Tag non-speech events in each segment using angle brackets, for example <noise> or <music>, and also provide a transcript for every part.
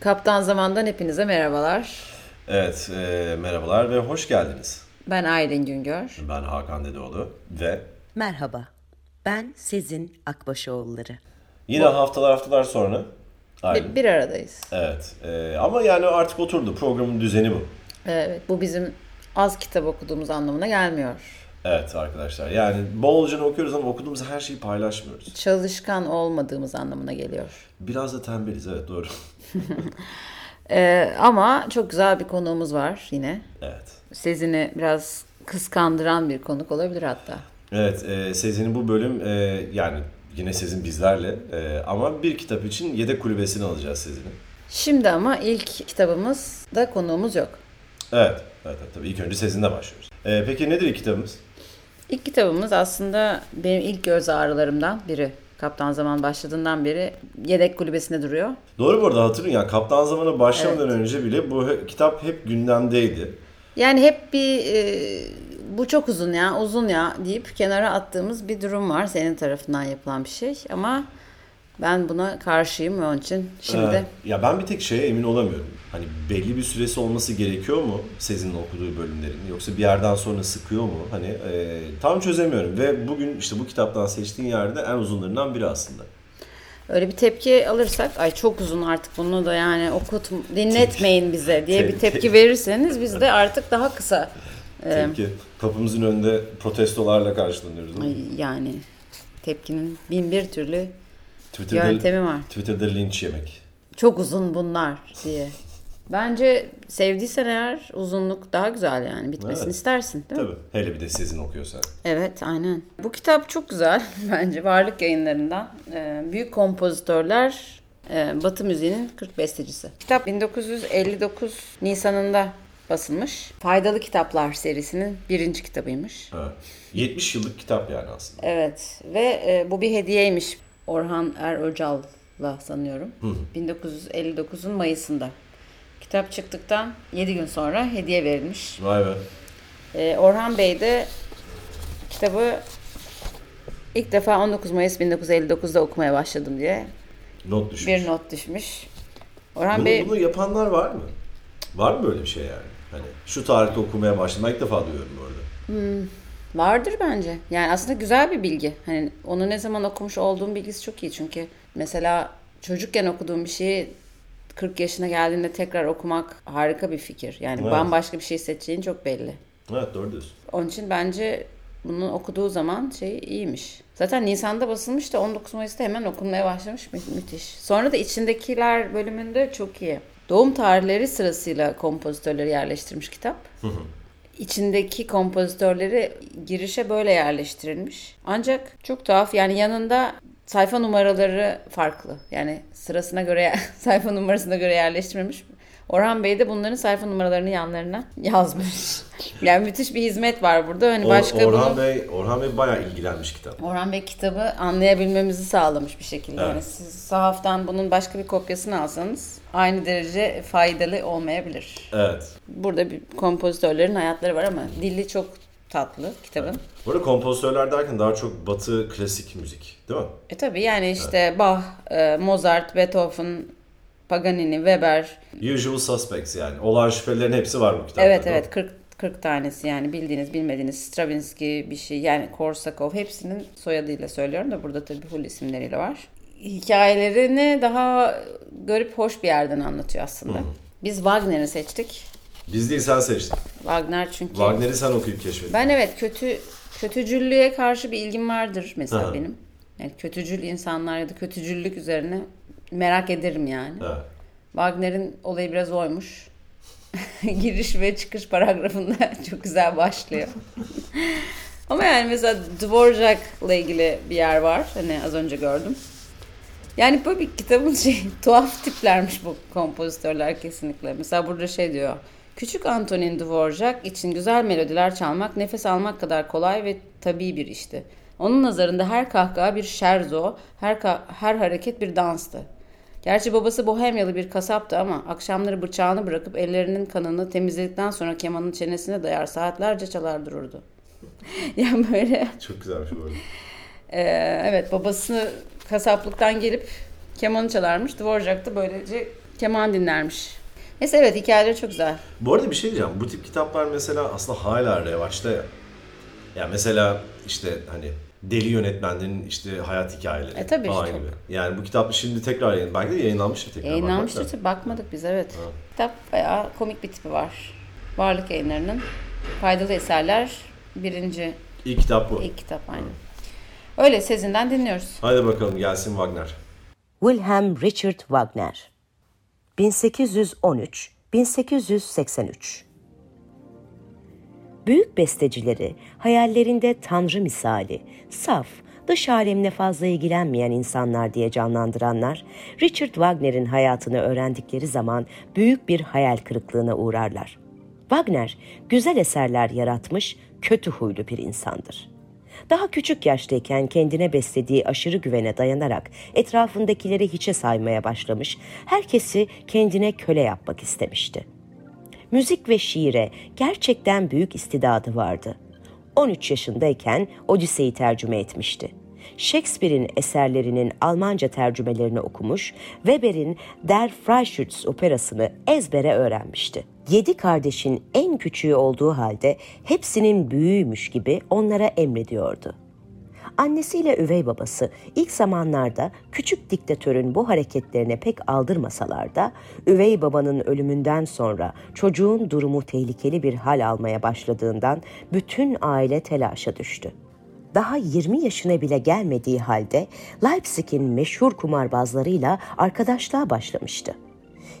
Kaptan Zaman'dan hepinize merhabalar. Evet, e, merhabalar ve hoş geldiniz. Ben Aylin Güngör. Ben Hakan Dedeoğlu ve Merhaba, ben Sezin Akbaşoğulları. Yine haftalar haftalar sonra aynı. Bir, bir aradayız. Evet, e, ama yani artık oturdu. Programın düzeni bu. Evet, bu bizim az kitap okuduğumuz anlamına gelmiyor. Evet arkadaşlar, yani bolca okuyoruz ama okuduğumuz her şeyi paylaşmıyoruz. Çalışkan olmadığımız anlamına geliyor. Biraz da tembeliz, evet doğru. <laughs> Ee, ama çok güzel bir konuğumuz var yine. Evet. Sezini biraz kıskandıran bir konuk olabilir hatta. Evet, e, Sezin'in bu bölüm e, yani yine Sezin bizlerle e, ama bir kitap için yedek kulübesini alacağız Sezin'in. Şimdi ama ilk kitabımızda konuğumuz yok. Evet, evet, evet tabii ilk önce Sezin'le başlıyoruz. E, peki nedir ilk kitabımız? İlk kitabımız aslında benim ilk göz ağrılarımdan biri. Kaptan Zaman başladığından beri yedek kulübesinde duruyor. Doğru bu arada hatırlayın yani Kaptan Zaman'a başlamadan önce bile bu kitap hep gündemdeydi. Yani hep bir e, bu çok uzun ya uzun ya deyip kenara attığımız bir durum var senin tarafından yapılan bir şey ama ben buna karşıyım onun için şimdi Ee, ya ben bir tek şeye emin olamıyorum. Hani belli bir süresi olması gerekiyor mu Sezin'in okuduğu bölümlerin yoksa bir yerden sonra sıkıyor mu? Hani e, tam çözemiyorum ve bugün işte bu kitaptan seçtiğin yerde en uzunlarından biri aslında. öyle bir tepki alırsak ay çok uzun artık bunu da yani okut dinletmeyin bize diye bir tepki verirseniz biz de artık daha kısa e, Tepki kapımızın önünde protestolarla karşılanıyoruz. yani tepkinin bin bir türlü Twitter'da, yöntemi var. Twitter'da linç yemek. Çok uzun bunlar diye. Bence sevdiysen eğer uzunluk daha güzel yani bitmesini Evet. istersin değil mi? Tabii. Hele bir de Sezin okuyorsan. Evet aynen. Bu kitap çok güzel <laughs> bence Varlık yayınlarından. Ee, büyük kompozitörler e, Batı müziğinin 40 bestecisi. Kitap 1959 Nisan'ında basılmış. Faydalı Kitaplar serisinin birinci kitabıymış. Ha. 70 yıllık kitap yani aslında. Evet ve e, bu bir hediyeymiş Orhan Er Öcal'la sanıyorum. 1959'un Mayıs'ında. Kitap çıktıktan 7 gün sonra hediye verilmiş. Vay be. Ee, Orhan Bey de kitabı ilk defa 19 Mayıs 1959'da okumaya başladım diye Not düşmüş. bir not düşmüş. Orhan Bunu, Bey bunu yapanlar var mı? Var mı böyle bir şey yani? Hani şu tarihte okumaya başladım. Ben ilk defa duyuyorum bu arada. vardır bence. Yani aslında güzel bir bilgi. Hani onu ne zaman okumuş olduğum bilgisi çok iyi çünkü mesela çocukken okuduğum bir şeyi 40 yaşına geldiğinde tekrar okumak harika bir fikir. Yani Evet. bambaşka bir şey seçeceğin çok belli. Evet doğru diyorsun. Onun için bence bunu okuduğu zaman şey iyiymiş. Zaten Nisan'da basılmış da 19 Mayıs'ta hemen okunmaya başlamış. Mü- müthiş. Sonra da içindekiler bölümünde çok iyi. Doğum tarihleri sırasıyla kompozitörleri yerleştirmiş kitap. İçindeki kompozitörleri girişe böyle yerleştirilmiş. Ancak çok tuhaf yani yanında sayfa numaraları farklı. Yani sırasına göre <laughs> sayfa numarasına göre yerleştirilmiş. Orhan Bey de bunların sayfa numaralarını yanlarına <laughs> yazmış. Yani müthiş bir hizmet var burada. Hani Or- başka Orhan bunu... Bey Orhan Bey bayağı ilgilenmiş kitap. Orhan Bey kitabı anlayabilmemizi sağlamış bir şekilde. Evet. Yani siz sahaftan bunun başka bir kopyasını alsanız aynı derece faydalı olmayabilir. Evet. Burada bir kompozitörlerin hayatları var ama dili çok tatlı kitabın. Bu arada kompozitörler derken daha çok batı klasik müzik değil mi? E tabi yani işte Bach, e, Mozart, Beethoven, Paganini, Weber. Usual Suspects yani. Olağan şüphelerin hepsi var bu kitapta. Evet evet 40 40 tanesi yani bildiğiniz bilmediğiniz Stravinsky bir şey yani Korsakov hepsinin soyadıyla söylüyorum da burada tabii full isimleriyle var. Hikayelerini daha garip hoş bir yerden anlatıyor aslında. Biz Wagner'i seçtik. Biz değil sen seçtin. Wagner çünkü Wagner'i sen okuyup keşfettin. ben evet kötü kötücüllüğe karşı bir ilgim vardır mesela Aha. benim. Yani kötücül insanlar ya da kötücüllük üzerine merak ederim yani. Evet. Wagner'in olayı biraz oymuş. <laughs> Giriş ve çıkış paragrafında <laughs> çok güzel başlıyor. <laughs> Ama yani mesela Dvorak'la ilgili bir yer var. Hani az önce gördüm. Yani böyle bir kitabın şey <laughs> tuhaf tiplermiş bu kompozitörler kesinlikle. Mesela burada şey diyor. Küçük Antonin Dvorak için güzel melodiler çalmak nefes almak kadar kolay ve tabii bir işti. Onun nazarında her kahkaha bir şerzo, her, her hareket bir danstı. Gerçi babası Bohemyalı bir kasaptı ama akşamları bıçağını bırakıp ellerinin kanını temizledikten sonra kemanın çenesine dayar saatlerce çalar dururdu. <laughs> yani böyle Çok güzelmiş bu arada. E, evet babası kasaplıktan gelip kemanı çalarmış. Dvorak da böylece keman dinlermiş. Neyse evet hikayeleri çok güzel. Bu arada bir şey diyeceğim. Bu tip kitaplar mesela aslında hala revaçta ya. Ya mesela işte hani deli yönetmenlerin işte hayat hikayeleri E tabii falan çok. gibi. Yani bu kitap şimdi tekrar yayın, belki de yayınlanmıştır tekrar. Yayınlanmıştır tabii bakmadık biz evet. Kitap bayağı komik bir tipi var. Varlık yayınlarının faydalı eserler birinci İlk kitap bu. ilk kitap aynı. Öyle Sezin'den dinliyoruz. Hadi bakalım gelsin Wagner. Wilhelm Richard Wagner 1813-1883 Büyük bestecileri hayallerinde tanrı misali, saf, dış alemle fazla ilgilenmeyen insanlar diye canlandıranlar, Richard Wagner'in hayatını öğrendikleri zaman büyük bir hayal kırıklığına uğrarlar. Wagner, güzel eserler yaratmış, kötü huylu bir insandır. Daha küçük yaştayken kendine beslediği aşırı güvene dayanarak etrafındakileri hiçe saymaya başlamış, herkesi kendine köle yapmak istemişti. Müzik ve şiire gerçekten büyük istidadı vardı. 13 yaşındayken Odise'yi tercüme etmişti. Shakespeare'in eserlerinin Almanca tercümelerini okumuş, Weber'in Der Freischütz operasını ezbere öğrenmişti. Yedi kardeşin en küçüğü olduğu halde hepsinin büyüğüymüş gibi onlara emrediyordu. Annesiyle üvey babası ilk zamanlarda küçük diktatörün bu hareketlerine pek aldırmasalar da üvey babanın ölümünden sonra çocuğun durumu tehlikeli bir hal almaya başladığından bütün aile telaşa düştü. Daha 20 yaşına bile gelmediği halde Leipzig'in meşhur kumarbazlarıyla arkadaşlığa başlamıştı.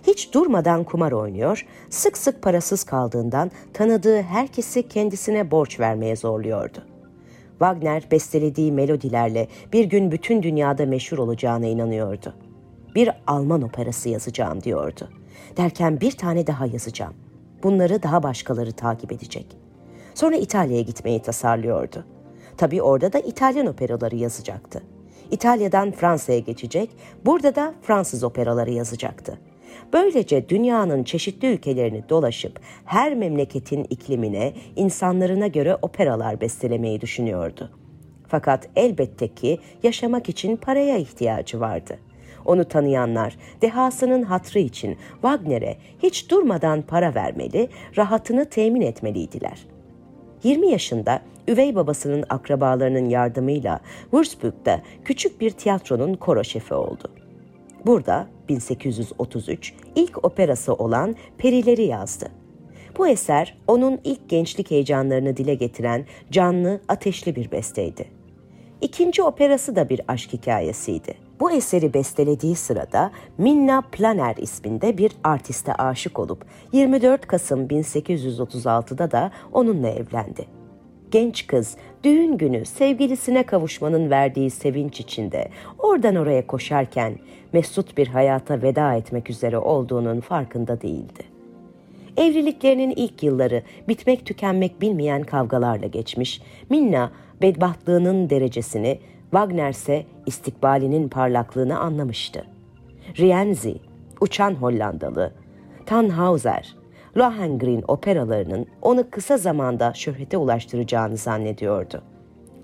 Hiç durmadan kumar oynuyor, sık sık parasız kaldığından tanıdığı herkesi kendisine borç vermeye zorluyordu. Wagner bestelediği melodilerle bir gün bütün dünyada meşhur olacağına inanıyordu. Bir Alman operası yazacağım diyordu. Derken bir tane daha yazacağım. Bunları daha başkaları takip edecek. Sonra İtalya'ya gitmeyi tasarlıyordu. Tabii orada da İtalyan operaları yazacaktı. İtalya'dan Fransa'ya geçecek, burada da Fransız operaları yazacaktı. Böylece dünyanın çeşitli ülkelerini dolaşıp her memleketin iklimine, insanlarına göre operalar bestelemeyi düşünüyordu. Fakat elbette ki yaşamak için paraya ihtiyacı vardı. Onu tanıyanlar dehasının hatrı için Wagner'e hiç durmadan para vermeli, rahatını temin etmeliydiler. 20 yaşında üvey babasının akrabalarının yardımıyla Würzburg'da küçük bir tiyatronun koro şefi oldu. Burada 1833 ilk operası olan Perileri yazdı. Bu eser onun ilk gençlik heyecanlarını dile getiren canlı, ateşli bir besteydi. İkinci operası da bir aşk hikayesiydi. Bu eseri bestelediği sırada Minna Planer isminde bir artiste aşık olup 24 Kasım 1836'da da onunla evlendi. Genç kız düğün günü sevgilisine kavuşmanın verdiği sevinç içinde oradan oraya koşarken mesut bir hayata veda etmek üzere olduğunun farkında değildi. Evliliklerinin ilk yılları bitmek tükenmek bilmeyen kavgalarla geçmiş, Minna bedbahtlığının derecesini, Wagner ise istikbalinin parlaklığını anlamıştı. Rienzi, Uçan Hollandalı, Tannhauser, Lohengrin operalarının onu kısa zamanda şöhrete ulaştıracağını zannediyordu.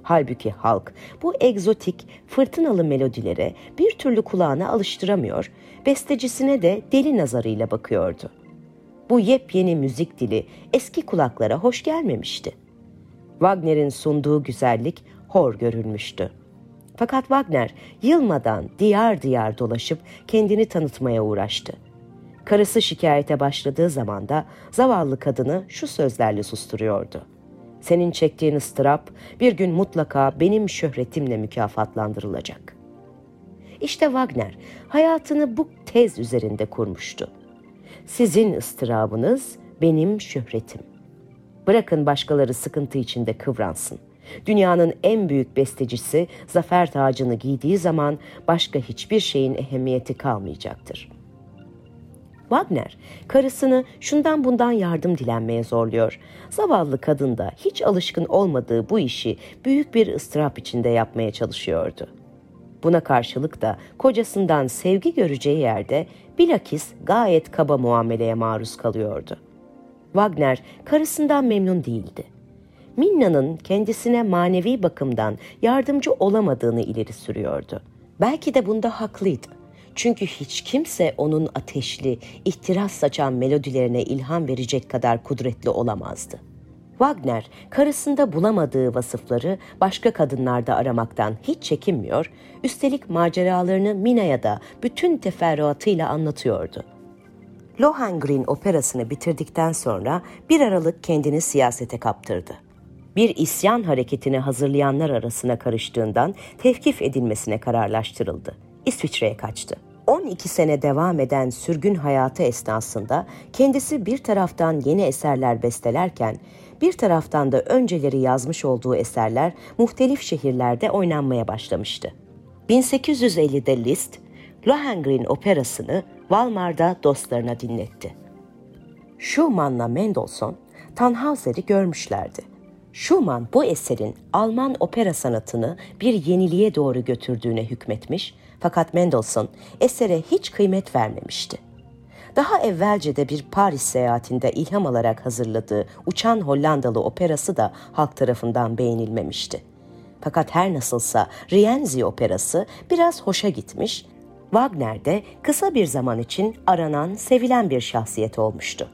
Halbuki halk bu egzotik, fırtınalı melodilere bir türlü kulağına alıştıramıyor, bestecisine de deli nazarıyla bakıyordu. Bu yepyeni müzik dili eski kulaklara hoş gelmemişti. Wagner'in sunduğu güzellik hor görülmüştü. Fakat Wagner yılmadan diyar diyar dolaşıp kendini tanıtmaya uğraştı. Karısı şikayete başladığı zaman da zavallı kadını şu sözlerle susturuyordu. Senin çektiğin ıstırap bir gün mutlaka benim şöhretimle mükafatlandırılacak. İşte Wagner hayatını bu tez üzerinde kurmuştu. Sizin ıstırabınız benim şöhretim. Bırakın başkaları sıkıntı içinde kıvransın. Dünyanın en büyük bestecisi zafer tacını giydiği zaman başka hiçbir şeyin ehemmiyeti kalmayacaktır. Wagner, karısını şundan bundan yardım dilenmeye zorluyor. Zavallı kadın da hiç alışkın olmadığı bu işi büyük bir ıstırap içinde yapmaya çalışıyordu. Buna karşılık da kocasından sevgi göreceği yerde bilakis gayet kaba muameleye maruz kalıyordu. Wagner karısından memnun değildi. Minna'nın kendisine manevi bakımdan yardımcı olamadığını ileri sürüyordu. Belki de bunda haklıydı. Çünkü hiç kimse onun ateşli, ihtiras saçan melodilerine ilham verecek kadar kudretli olamazdı. Wagner, karısında bulamadığı vasıfları başka kadınlarda aramaktan hiç çekinmiyor, üstelik maceralarını Mina'ya da bütün teferruatıyla anlatıyordu. Lohengrin operasını bitirdikten sonra bir aralık kendini siyasete kaptırdı. Bir isyan hareketini hazırlayanlar arasına karıştığından tevkif edilmesine kararlaştırıldı. İsviçre'ye kaçtı. 12 sene devam eden sürgün hayatı esnasında kendisi bir taraftan yeni eserler bestelerken bir taraftan da önceleri yazmış olduğu eserler muhtelif şehirlerde oynanmaya başlamıştı. 1850'de Liszt, Lohengrin operasını Valmar'da dostlarına dinletti. Schumann'la Mendelssohn, Tannhauser'i görmüşlerdi. Schumann bu eserin Alman opera sanatını bir yeniliğe doğru götürdüğüne hükmetmiş fakat Mendelssohn esere hiç kıymet vermemişti. Daha evvelce de bir Paris seyahatinde ilham alarak hazırladığı Uçan Hollandalı operası da halk tarafından beğenilmemişti. Fakat her nasılsa Rienzi operası biraz hoşa gitmiş, Wagner de kısa bir zaman için aranan, sevilen bir şahsiyet olmuştu.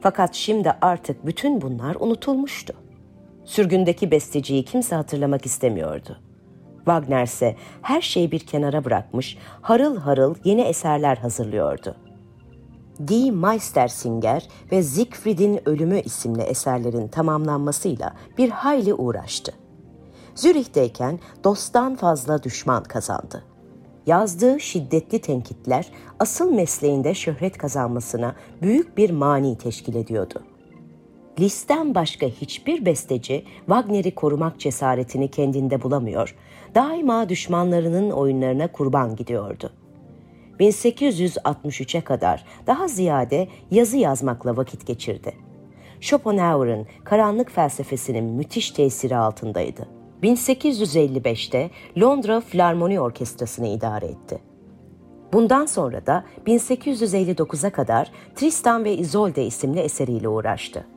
Fakat şimdi artık bütün bunlar unutulmuştu. Sürgündeki besteciyi kimse hatırlamak istemiyordu. Wagner ise her şeyi bir kenara bırakmış, harıl harıl yeni eserler hazırlıyordu. Die Meistersinger ve Siegfried'in Ölümü isimli eserlerin tamamlanmasıyla bir hayli uğraştı. Zürih'teyken dosttan fazla düşman kazandı. Yazdığı şiddetli tenkitler asıl mesleğinde şöhret kazanmasına büyük bir mani teşkil ediyordu. Liszt'ten başka hiçbir besteci Wagner'i korumak cesaretini kendinde bulamıyor, daima düşmanlarının oyunlarına kurban gidiyordu. 1863'e kadar daha ziyade yazı yazmakla vakit geçirdi. Schopenhauer'ın karanlık felsefesinin müthiş tesiri altındaydı. 1855'te Londra Filarmoni Orkestrası'nı idare etti. Bundan sonra da 1859'a kadar Tristan ve Isolde isimli eseriyle uğraştı.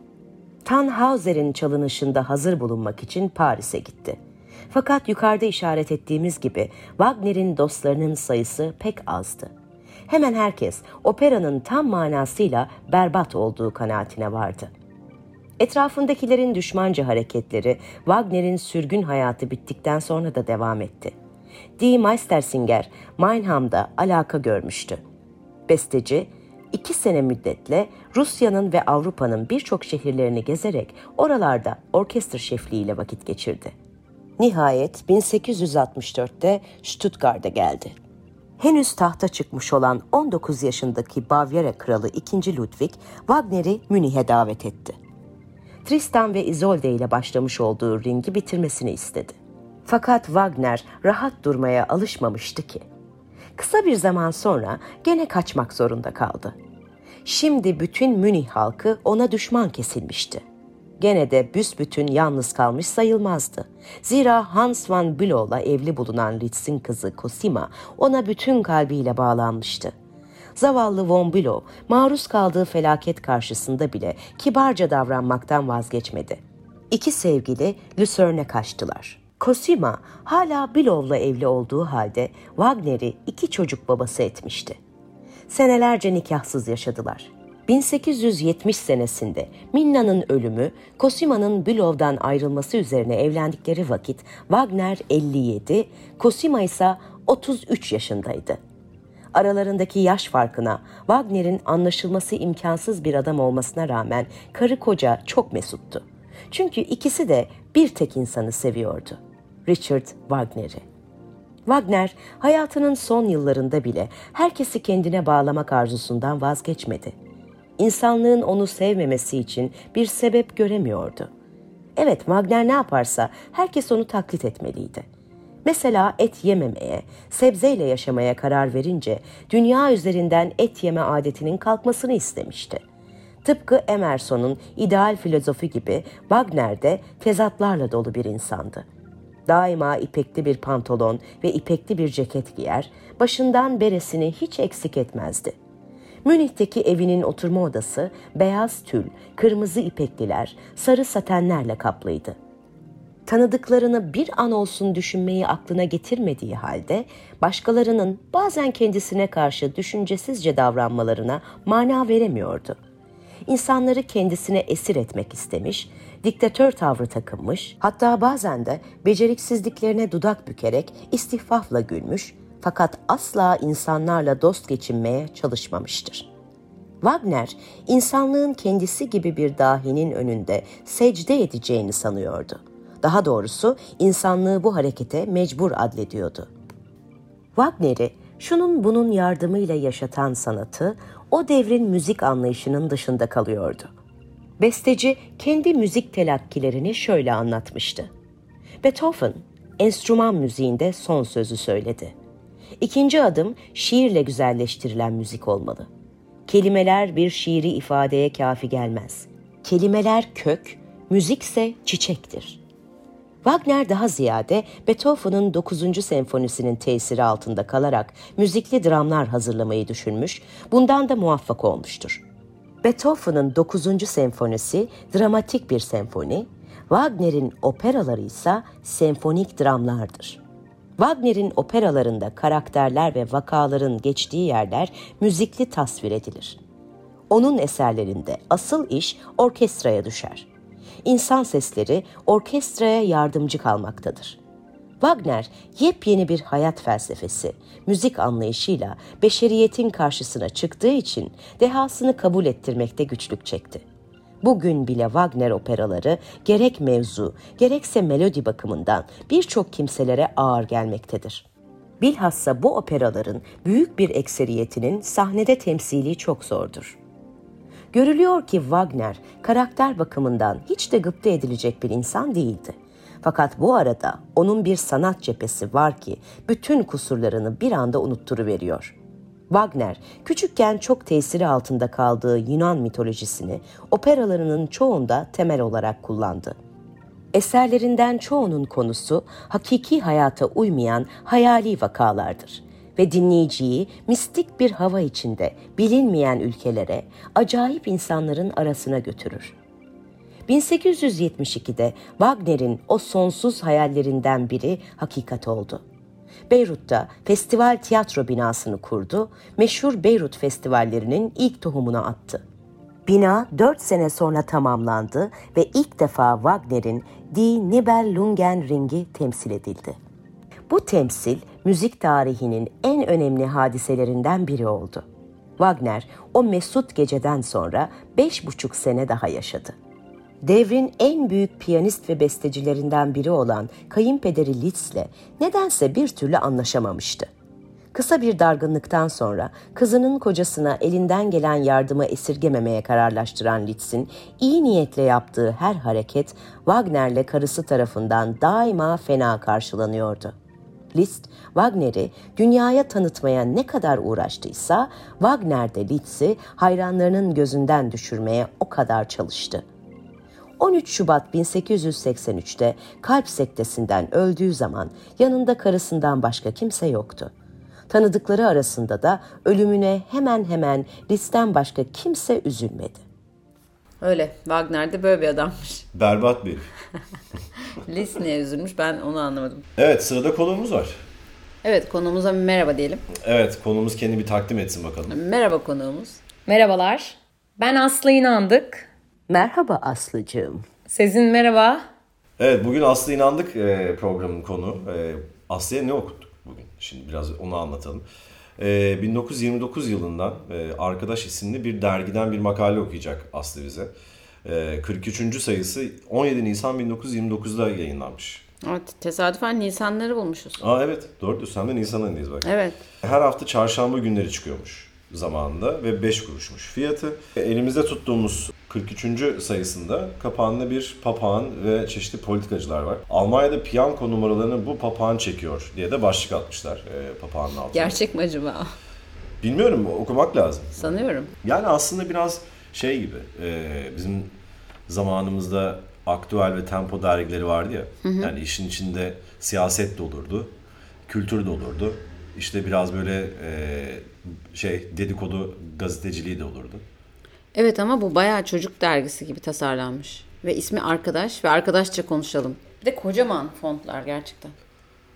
Tannhauser'in çalınışında hazır bulunmak için Paris'e gitti. Fakat yukarıda işaret ettiğimiz gibi Wagner'in dostlarının sayısı pek azdı. Hemen herkes operanın tam manasıyla berbat olduğu kanaatine vardı. Etrafındakilerin düşmanca hareketleri Wagner'in sürgün hayatı bittikten sonra da devam etti. Die Meistersinger, Meinham'da alaka görmüştü. Besteci, iki sene müddetle Rusya'nın ve Avrupa'nın birçok şehirlerini gezerek oralarda orkestra şefliğiyle vakit geçirdi. Nihayet 1864'te Stuttgart'a geldi. Henüz tahta çıkmış olan 19 yaşındaki Bavyera kralı 2. Ludwig Wagner'i Münih'e davet etti. Tristan ve Isolde ile başlamış olduğu ringi bitirmesini istedi. Fakat Wagner rahat durmaya alışmamıştı ki. Kısa bir zaman sonra gene kaçmak zorunda kaldı. Şimdi bütün Münih halkı ona düşman kesilmişti. Gene de büsbütün yalnız kalmış sayılmazdı. Zira Hans van Bülow'la evli bulunan Litz'in kızı Cosima ona bütün kalbiyle bağlanmıştı. Zavallı Von Bülow maruz kaldığı felaket karşısında bile kibarca davranmaktan vazgeçmedi. İki sevgili Lüsörne kaçtılar. Cosima hala Bülow'la evli olduğu halde Wagner'i iki çocuk babası etmişti. Senelerce nikahsız yaşadılar. 1870 senesinde Minna'nın ölümü, Cosima'nın Bülow'dan ayrılması üzerine evlendikleri vakit Wagner 57, Cosima ise 33 yaşındaydı. Aralarındaki yaş farkına, Wagner'in anlaşılması imkansız bir adam olmasına rağmen karı koca çok mesuttu. Çünkü ikisi de bir tek insanı seviyordu. Richard Wagner'i. Wagner hayatının son yıllarında bile herkesi kendine bağlamak arzusundan vazgeçmedi. İnsanlığın onu sevmemesi için bir sebep göremiyordu. Evet Wagner ne yaparsa herkes onu taklit etmeliydi. Mesela et yememeye, sebzeyle yaşamaya karar verince dünya üzerinden et yeme adetinin kalkmasını istemişti. Tıpkı Emerson'un ideal filozofi gibi Wagner de tezatlarla dolu bir insandı. Daima ipekli bir pantolon ve ipekli bir ceket giyer, başından beresini hiç eksik etmezdi. Münih'teki evinin oturma odası beyaz tül, kırmızı ipekliler, sarı satenlerle kaplıydı. Tanıdıklarını bir an olsun düşünmeyi aklına getirmediği halde başkalarının bazen kendisine karşı düşüncesizce davranmalarına mana veremiyordu. İnsanları kendisine esir etmek istemiş, diktatör tavrı takınmış, hatta bazen de beceriksizliklerine dudak bükerek istihfafla gülmüş fakat asla insanlarla dost geçinmeye çalışmamıştır. Wagner, insanlığın kendisi gibi bir dahinin önünde secde edeceğini sanıyordu. Daha doğrusu insanlığı bu harekete mecbur adlediyordu. Wagner'i şunun bunun yardımıyla yaşatan sanatı o devrin müzik anlayışının dışında kalıyordu. Besteci kendi müzik telakkilerini şöyle anlatmıştı. Beethoven, enstrüman müziğinde son sözü söyledi. İkinci adım şiirle güzelleştirilen müzik olmalı. Kelimeler bir şiiri ifadeye kafi gelmez. Kelimeler kök, müzikse çiçektir. Wagner daha ziyade Beethoven'ın 9. senfonisinin tesiri altında kalarak müzikli dramlar hazırlamayı düşünmüş, bundan da muvaffak olmuştur. Beethoven'ın 9. senfonisi dramatik bir senfoni, Wagner'in operaları ise senfonik dramlardır. Wagner'in operalarında karakterler ve vakaların geçtiği yerler müzikli tasvir edilir. Onun eserlerinde asıl iş orkestraya düşer. İnsan sesleri orkestraya yardımcı kalmaktadır. Wagner yepyeni bir hayat felsefesi, müzik anlayışıyla beşeriyetin karşısına çıktığı için dehasını kabul ettirmekte güçlük çekti. Bugün bile Wagner operaları gerek mevzu gerekse melodi bakımından birçok kimselere ağır gelmektedir. Bilhassa bu operaların büyük bir ekseriyetinin sahnede temsili çok zordur. Görülüyor ki Wagner karakter bakımından hiç de gıpta edilecek bir insan değildi. Fakat bu arada onun bir sanat cephesi var ki bütün kusurlarını bir anda unutturuveriyor. Wagner küçükken çok tesiri altında kaldığı Yunan mitolojisini operalarının çoğunda temel olarak kullandı. Eserlerinden çoğunun konusu hakiki hayata uymayan hayali vakalardır ve dinleyiciyi mistik bir hava içinde bilinmeyen ülkelere, acayip insanların arasına götürür. 1872'de Wagner'in o sonsuz hayallerinden biri hakikat oldu. Beyrut'ta festival tiyatro binasını kurdu, meşhur Beyrut festivallerinin ilk tohumunu attı. Bina dört sene sonra tamamlandı ve ilk defa Wagner'in Die Nibelungenring'i temsil edildi. Bu temsil müzik tarihinin en önemli hadiselerinden biri oldu. Wagner o mesut geceden sonra beş buçuk sene daha yaşadı. Devrin en büyük piyanist ve bestecilerinden biri olan kayınpederi Liszt'le nedense bir türlü anlaşamamıştı. Kısa bir dargınlıktan sonra kızının kocasına elinden gelen yardımı esirgememeye kararlaştıran Liszt'in iyi niyetle yaptığı her hareket Wagner'le karısı tarafından daima fena karşılanıyordu. Liszt, Wagner'i dünyaya tanıtmaya ne kadar uğraştıysa Wagner de Liszt'i hayranlarının gözünden düşürmeye o kadar çalıştı. 13 Şubat 1883'te kalp sektesinden öldüğü zaman yanında karısından başka kimse yoktu. Tanıdıkları arasında da ölümüne hemen hemen Liszt'ten başka kimse üzülmedi. Öyle. Wagner de böyle bir adammış. <laughs> Berbat bir. <laughs> Liszt niye üzülmüş ben onu anlamadım. Evet sırada konuğumuz var. Evet konuğumuza merhaba diyelim. Evet konuğumuz kendi bir takdim etsin bakalım. Merhaba konuğumuz. Merhabalar. Ben Aslı İnandık. Merhaba Aslıcığım. Sezin merhaba. Evet bugün Aslı inandık e, programın konu. E, Aslı'ya ne okuttuk bugün? Şimdi biraz onu anlatalım. E, 1929 yılından e, Arkadaş isimli bir dergiden bir makale okuyacak Aslı bize. E, 43. sayısı 17 Nisan 1929'da yayınlanmış. Evet tesadüfen Nisanları bulmuşuz. Aa evet doğru diyorsun. Hem de Nisan ayındayız bak. Evet. Her hafta çarşamba günleri çıkıyormuş zamanında ve 5 kuruşmuş fiyatı. Elimizde tuttuğumuz 43. sayısında kapağında bir papağan ve çeşitli politikacılar var. Almanya'da piyango numaralarını bu papağan çekiyor diye de başlık atmışlar e, papağanın altına. Gerçek mi acaba? Bilmiyorum okumak lazım. Sanıyorum. Yani aslında biraz şey gibi e, bizim zamanımızda aktüel ve tempo dergileri vardı ya. Yani işin içinde siyaset de olurdu, kültür de olurdu. İşte biraz böyle e, şey dedikodu gazeteciliği de olurdu. Evet ama bu bayağı çocuk dergisi gibi tasarlanmış. Ve ismi Arkadaş ve arkadaşça konuşalım. Bir de kocaman fontlar gerçekten.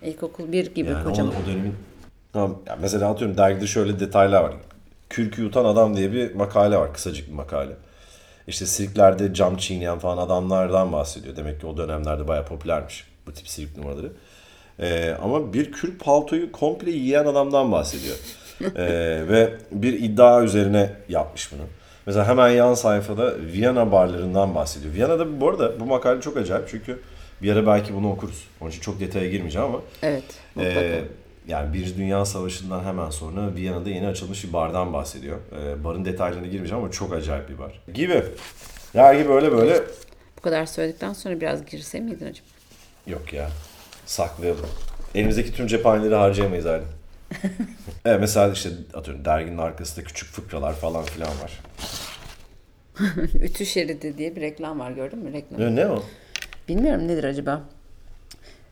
İlkokul 1 gibi Yani kocaman. o dönemin tamam ya mesela atıyorum dergide şöyle detaylar var. Kürkü yutan adam diye bir makale var. Kısacık bir makale. İşte sirklerde cam çiğneyen falan adamlardan bahsediyor. Demek ki o dönemlerde bayağı popülermiş bu tip sirk numaraları. Ee, ama bir kürk paltoyu komple yiyen adamdan bahsediyor. <laughs> Ee, ve bir iddia üzerine yapmış bunu. Mesela hemen yan sayfada Viyana barlarından bahsediyor. Viyana'da bu arada bu makale çok acayip çünkü bir ara belki bunu okuruz. Onun için çok detaya girmeyeceğim ama Evet. mutlaka. ee, yani bir Dünya Savaşı'ndan hemen sonra Viyana'da yeni açılmış bir bardan bahsediyor. Ee, barın detaylarına girmeyeceğim ama çok acayip bir bar. Gibi. Gibi böyle böyle. Bu kadar söyledikten sonra biraz girse miydin acaba? Yok ya. Saklayalım. Elimizdeki tüm cephaneleri harcayamayız hali. <laughs> evet mesela işte atıyorum derginin arkasında küçük fıkralar falan filan var. <laughs> Ütü şeridi diye bir reklam var gördün mü reklam? Ne, ne o? Bilmiyorum nedir acaba?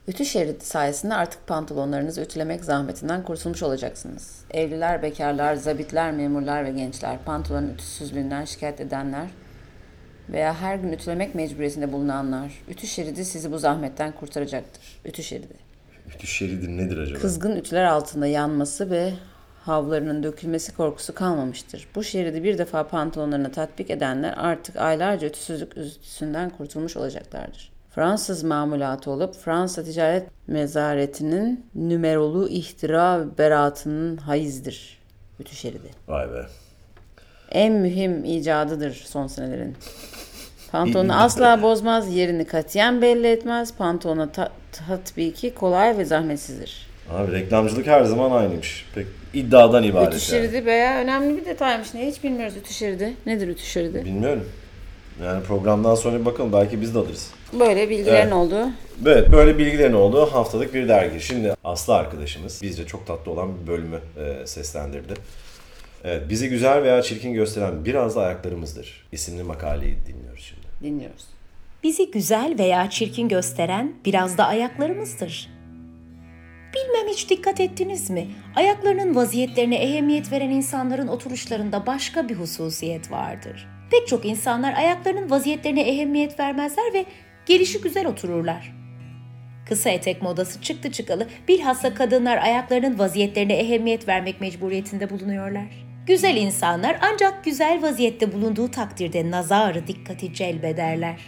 Ütü şeridi sayesinde artık pantolonlarınızı ütülemek zahmetinden kurtulmuş olacaksınız. Evliler, bekarlar, zabitler, memurlar ve gençler, pantolonun ütüsüzlüğünden şikayet edenler veya her gün ütülemek mecburiyetinde bulunanlar, ütü şeridi sizi bu zahmetten kurtaracaktır. Ütü şeridi. Ütü şeridi nedir acaba? Kızgın ütüler altında yanması ve havlarının dökülmesi korkusu kalmamıştır. Bu şeridi bir defa pantolonlarına tatbik edenler artık aylarca ütüsüzlük üzüntüsünden kurtulmuş olacaklardır. Fransız mamulatı olup Fransa Ticaret Mezareti'nin numerolu ihtira beraatının hayizdir. Ütü şeridi. Vay be. En mühim icadıdır son senelerin. Pantolonu asla bozmaz, yerini katiyen belli etmez. Pantolona ta- tatbiki kolay ve zahmetsizdir. Abi reklamcılık her zaman aynıymış. Pek iddiadan ibaret Ütü yani. şeridi bayağı önemli bir detaymış. Niye hiç bilmiyoruz ütü şeridi? Nedir ütü şeridi? Bilmiyorum. Yani programdan sonra bir bakalım belki biz de alırız. Böyle bilgilerin Evet. olduğu. Evet böyle bilgilerin olduğu haftalık bir dergi. Şimdi Aslı arkadaşımız bizce çok tatlı olan bir bölümü e, seslendirdi. Evet, bizi güzel veya çirkin gösteren biraz da ayaklarımızdır. İsimli makaleyi dinliyoruz şimdi. Dinliyoruz. Bizi güzel veya çirkin gösteren biraz da ayaklarımızdır. Bilmem hiç dikkat ettiniz mi? Ayaklarının vaziyetlerine ehemmiyet veren insanların oturuşlarında başka bir hususiyet vardır. Pek çok insanlar ayaklarının vaziyetlerine ehemmiyet vermezler ve gelişi güzel otururlar. Kısa etek modası çıktı çıkalı bilhassa kadınlar ayaklarının vaziyetlerine ehemmiyet vermek mecburiyetinde bulunuyorlar. Güzel insanlar ancak güzel vaziyette bulunduğu takdirde nazarı dikkati celbederler.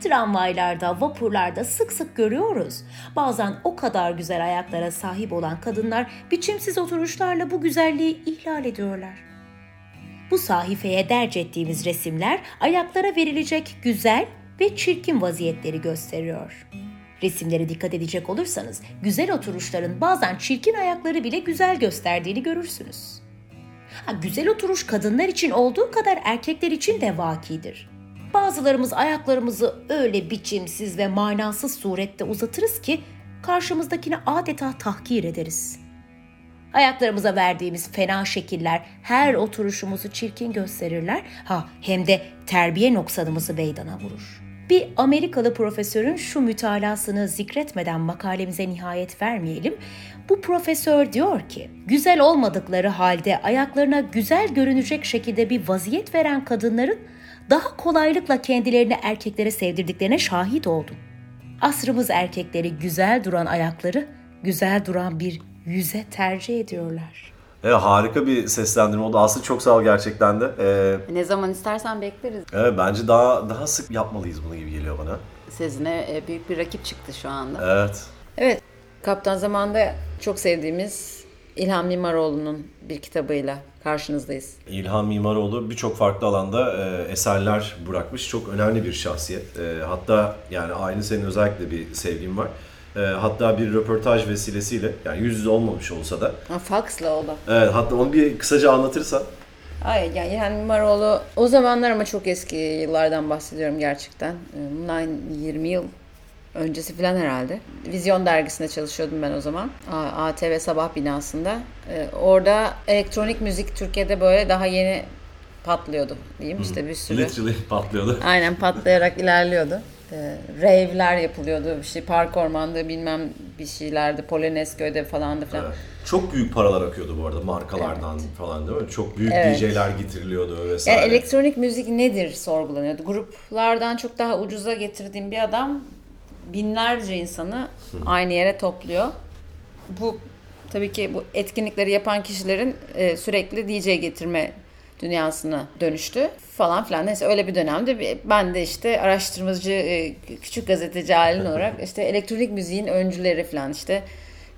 Tramvaylarda, vapurlarda sık sık görüyoruz. Bazen o kadar güzel ayaklara sahip olan kadınlar biçimsiz oturuşlarla bu güzelliği ihlal ediyorlar. Bu sahifeye derc ettiğimiz resimler ayaklara verilecek güzel ve çirkin vaziyetleri gösteriyor. Resimlere dikkat edecek olursanız güzel oturuşların bazen çirkin ayakları bile güzel gösterdiğini görürsünüz. Ha, güzel oturuş kadınlar için olduğu kadar erkekler için de vakidir. Bazılarımız ayaklarımızı öyle biçimsiz ve manasız surette uzatırız ki karşımızdakini adeta tahkir ederiz. Ayaklarımıza verdiğimiz fena şekiller her oturuşumuzu çirkin gösterirler. Ha hem de terbiye noksanımızı meydana vurur. Bir Amerikalı profesörün şu mütalasını zikretmeden makalemize nihayet vermeyelim. Bu profesör diyor ki, güzel olmadıkları halde ayaklarına güzel görünecek şekilde bir vaziyet veren kadınların daha kolaylıkla kendilerini erkeklere sevdirdiklerine şahit oldum. Asrımız erkekleri güzel duran ayakları güzel duran bir yüze tercih ediyorlar. Evet, harika bir seslendirme oldu. Aslı çok sağ ol gerçekten de. Ee, Ne zaman istersen bekleriz. evet, bence daha daha sık yapmalıyız bunu gibi geliyor bana. Sezine e, büyük bir rakip çıktı şu anda. Evet. Evet. Kaptan Zaman'da çok sevdiğimiz İlhan Mimaroğlu'nun bir kitabıyla karşınızdayız. İlhan Mimaroğlu birçok farklı alanda e, eserler bırakmış. Çok önemli bir şahsiyet. E, hatta yani aynı senin özellikle bir sevgin var. E, hatta bir röportaj vesilesiyle yani yüz yüze olmamış olsa da. Ha, faksla oldu. Evet, hatta onu bir kısaca anlatırsan. Ay yani İlhan Mimaroğlu o zamanlar ama çok eski yıllardan bahsediyorum gerçekten. Ee, Bundan 20 yıl öncesi falan herhalde. Vizyon dergisinde çalışıyordum ben o zaman. ATV Sabah binasında. Ee, Orada elektronik müzik Türkiye'de böyle daha yeni patlıyordu diyeyim işte bir sürü. Literally patlıyordu. <laughs> Aynen patlayarak ilerliyordu. e, rave'ler yapılıyordu. İşte park ormanda bilmem bir şeylerde Polonezköy'de falandı falan. Evet. Çok büyük paralar akıyordu bu arada markalardan evet. değil mi? Çok büyük Evet. DJ'ler getiriliyordu vesaire. Yani elektronik müzik nedir sorgulanıyordu. Gruplardan çok daha ucuza getirdiğim bir adam binlerce insanı aynı yere topluyor. Bu tabii ki bu etkinlikleri yapan kişilerin e, sürekli DJ getirme dünyasına dönüştü falan filan. Neyse öyle bir dönemde ben de işte araştırmacı e, küçük gazeteci halin olarak <laughs> işte elektronik müziğin öncüleri falan işte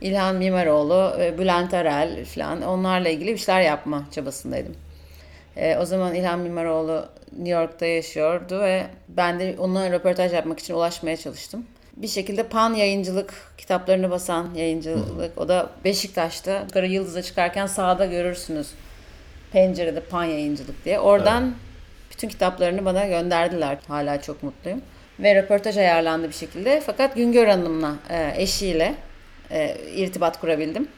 İlhan Mimaroğlu, e, Bülent Arel falan onlarla ilgili bir şeyler yapma çabasındaydım. E, o zaman İlhan Mimaroğlu New York'ta yaşıyordu ve ben de onunla röportaj yapmak için ulaşmaya çalıştım. Bir şekilde Pan yayıncılık kitaplarını basan yayıncılık. O da Beşiktaş'ta Kara Yıldız'a çıkarken sağda görürsünüz. Pencerede Pan yayıncılık diye. Oradan bütün kitaplarını bana gönderdiler. Hala çok mutluyum. Ve röportaj ayarlandı bir şekilde. Fakat Güngör Hanım'la e, eşiyle e, irtibat kurabildim.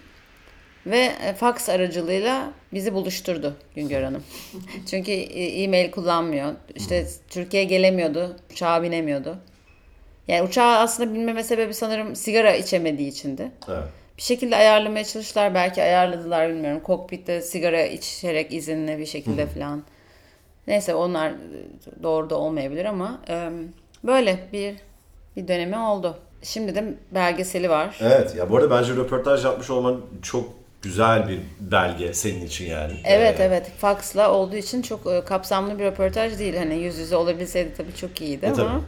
Ve e, fax aracılığıyla bizi buluşturdu Güngör Hanım. <laughs> Çünkü e-mail kullanmıyor. İşte Türkiye'ye gelemiyordu. Uçağa binemiyordu. Yani uçağa aslında binmeme sebebi sanırım sigara içemediği içindi. Evet. Bir şekilde ayarlamaya çalıştılar. Belki ayarladılar bilmiyorum. Kokpitte sigara içerek izinli bir şekilde falan. Neyse onlar doğru da olmayabilir ama e, böyle bir bir dönemi oldu. Şimdi de belgeseli var. Evet ya bu arada bence röportaj yapmış olman çok güzel bir belge senin için yani. Evet Ee, evet faksla olduğu için çok e, kapsamlı bir röportaj değil. Hani yüz yüze olabilseydi tabii çok iyiydi E, ama tabii.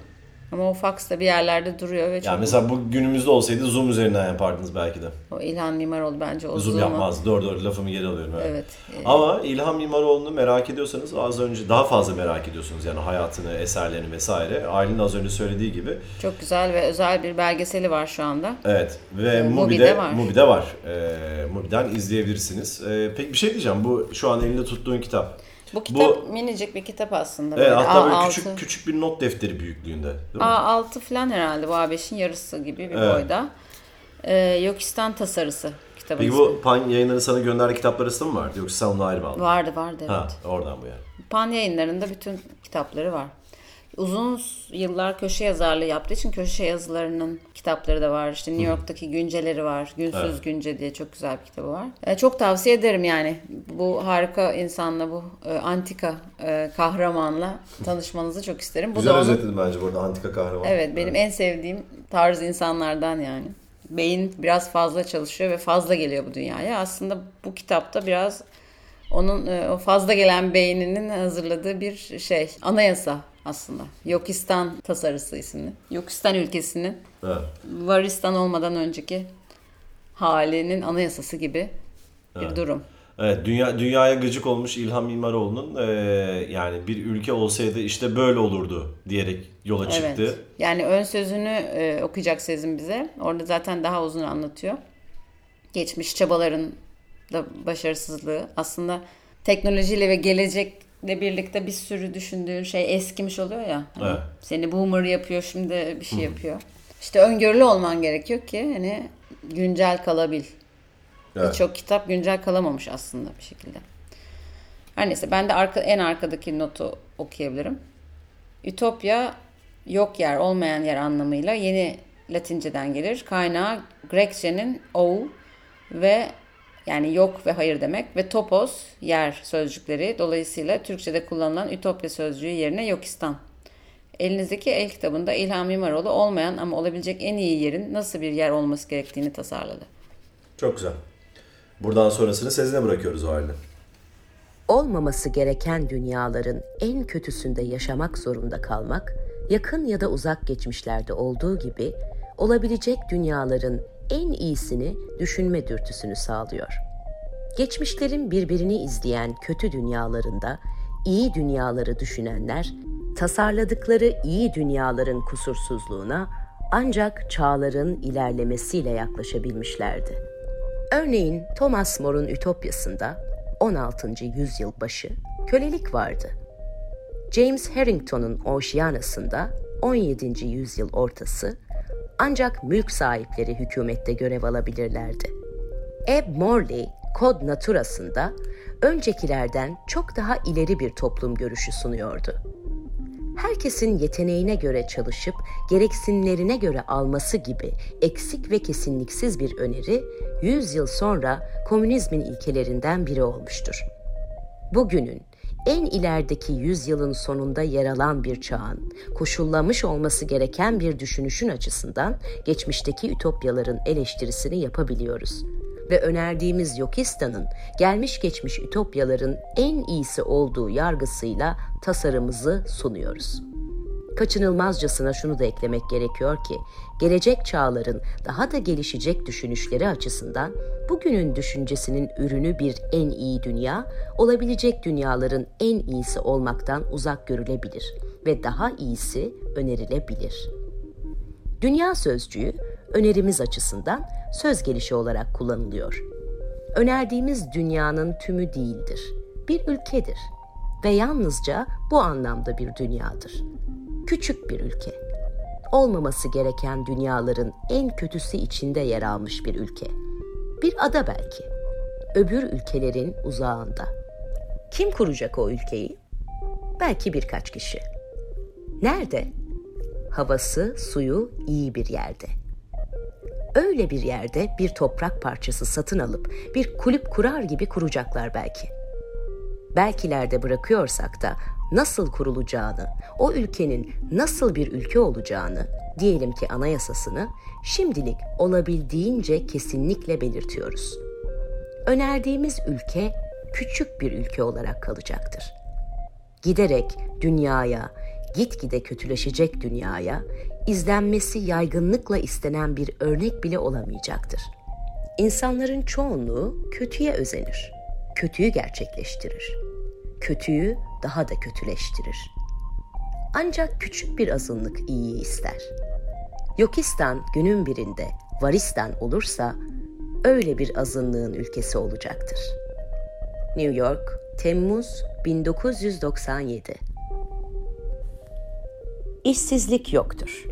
Ama o faks da bir yerlerde duruyor ve çok mesela bu günümüzde olsaydı Zoom üzerinden yapardınız belki de. o İlhan Mimaroğlu bence o Zoom yapmaz. Doğru doğru lafımı geri alıyorum. Evet. Evet. e, Ama İlhan Mimaroğlu'nu merak ediyorsanız az önce daha fazla merak ediyorsunuz yani hayatını, eserlerini vesaire. Aylin az önce söylediği gibi. çok güzel ve özel bir belgeseli var şu anda. Evet ve Ee, Mubi'de, Mubi'de var. Mubi'de var. Ee, Mubi'den izleyebilirsiniz. Ee, peki bir şey diyeceğim. Bu şu an elinde tuttuğun kitap. Bu kitap minicik bir kitap aslında. Evet, hatta böyle A6. küçük küçük bir not defteri büyüklüğünde. Değil mi? A6 falan herhalde bu A5'in yarısı gibi bir Evet. boyda. Ee, Yokistan tasarısı kitabın Peki ismi. bu Pan yayınları sana gönderdiği kitaplar arasında mı vardı yoksa sen onu ayrı mı aldın? Vardı vardı evet. Ha, oradan bu yani. Pan yayınlarında bütün kitapları var. Uzun yıllar köşe yazarlığı yaptığı için köşe yazılarının kitapları da var. İşte New York'taki günceleri var. Günsüz Evet. Günce diye çok güzel bir kitabı var. E, çok tavsiye ederim yani. Bu harika insanla, bu e, antika e, kahramanla tanışmanızı çok isterim. Bu Güzel da onun- özetledin bence burada antika kahraman. Evet benim en sevdiğim tarz insanlardan yani. Beyin biraz fazla çalışıyor ve fazla geliyor bu dünyaya. Aslında bu kitapta biraz onun e, o fazla gelen beyninin hazırladığı bir şey. Anayasa aslında. Yokistan tasarısı isimli. Yokistan ülkesinin Evet. Varistan olmadan önceki halinin anayasası gibi bir durum. Evet, dünya dünyaya gıcık olmuş İlhan Mimaroğlu'nun eee, yani bir ülke olsaydı işte böyle olurdu diyerek yola çıktı. Evet. Yani ön sözünü e, okuyacak Sezin bize. Orada zaten daha uzun anlatıyor. Geçmiş çabaların da başarısızlığı. Aslında teknolojiyle ve gelecekle birlikte bir sürü düşündüğün şey eskimiş oluyor ya. Hani Evet. Seni boomer yapıyor şimdi bir şey yapıyor. İşte öngörülü olman gerekiyor ki hani güncel kalabil. Evet. Birçok kitap güncel kalamamış aslında bir şekilde. Her neyse ben de arka, en arkadaki notu okuyabilirim. Ütopya yok yer, olmayan yer anlamıyla yeni Latinceden gelir. Kaynağı Grekçenin ou ve yani yok ve hayır demek ve topos yer sözcükleri. Dolayısıyla Türkçe'de kullanılan Ütopya sözcüğü yerine Yokistan. Elinizdeki el kitabında İlham Mimaroğlu olmayan ama olabilecek en iyi yerin nasıl bir yer olması gerektiğini tasarladı. Çok güzel. Buradan sonrasını Sezin'e bırakıyoruz o halde. olmaması gereken dünyaların en kötüsünde yaşamak zorunda kalmak, yakın ya da uzak geçmişlerde olduğu gibi olabilecek dünyaların en iyisini düşünme dürtüsünü sağlıyor. Geçmişlerin birbirini izleyen kötü dünyalarında iyi dünyaları düşünenler, tasarladıkları iyi dünyaların kusursuzluğuna ancak çağların ilerlemesiyle yaklaşabilmişlerdi. Örneğin Thomas More'un Ütopyası'nda 16. yüzyıl başı kölelik vardı. James Harrington'un Oceanus'ında 17. yüzyıl ortası ancak mülk sahipleri hükümette görev alabilirlerdi. Ebb Morley, Kod Naturası'nda öncekilerden çok daha ileri bir toplum görüşü sunuyordu. herkesin yeteneğine göre çalışıp gereksinlerine göre alması gibi eksik ve kesinliksiz bir öneri 100 yıl sonra komünizmin ilkelerinden biri olmuştur. Bugünün en ilerideki yüzyılın sonunda yer alan bir çağın, koşullamış olması gereken bir düşünüşün açısından geçmişteki ütopyaların eleştirisini yapabiliyoruz. Ve önerdiğimiz Yokistan'ın gelmiş geçmiş ütopyaların en iyisi olduğu yargısıyla tasarımımızı sunuyoruz. Kaçınılmazcasına şunu da eklemek gerekiyor ki, gelecek çağların daha da gelişecek düşünüşleri açısından bugünün düşüncesinin ürünü bir en iyi dünya, olabilecek dünyaların en iyisi olmaktan uzak görülebilir ve daha iyisi önerilebilir. Dünya sözcüğü önerimiz açısından söz gelişi olarak kullanılıyor. Önerdiğimiz dünyanın tümü değildir. Bir ülkedir ve yalnızca bu anlamda bir dünyadır. Küçük bir ülke. Olmaması gereken dünyaların en kötüsü içinde yer almış bir ülke. Bir ada belki. Öbür ülkelerin uzağında. Kim kuracak o ülkeyi? Belki birkaç kişi. Nerede? Havası, suyu iyi bir yerde. Öyle bir yerde bir toprak parçası satın alıp bir kulüp kurar gibi kuracaklar belki. Belkilerde bırakıyorsak da nasıl kurulacağını, o ülkenin nasıl bir ülke olacağını, diyelim ki anayasasını şimdilik olabildiğince kesinlikle belirtiyoruz. Önerdiğimiz ülke küçük bir ülke olarak kalacaktır. Giderek dünyaya, gitgide kötüleşecek dünyaya izlenmesi yaygınlıkla istenen bir örnek bile olamayacaktır. İnsanların çoğunluğu kötüye özenir, kötüyü gerçekleştirir. Kötüyü daha da kötüleştirir. Ancak küçük bir azınlık iyiyi ister. Yokistan günün birinde Varistan olursa öyle bir azınlığın ülkesi olacaktır. New York, Temmuz 1997 İşsizlik yoktur.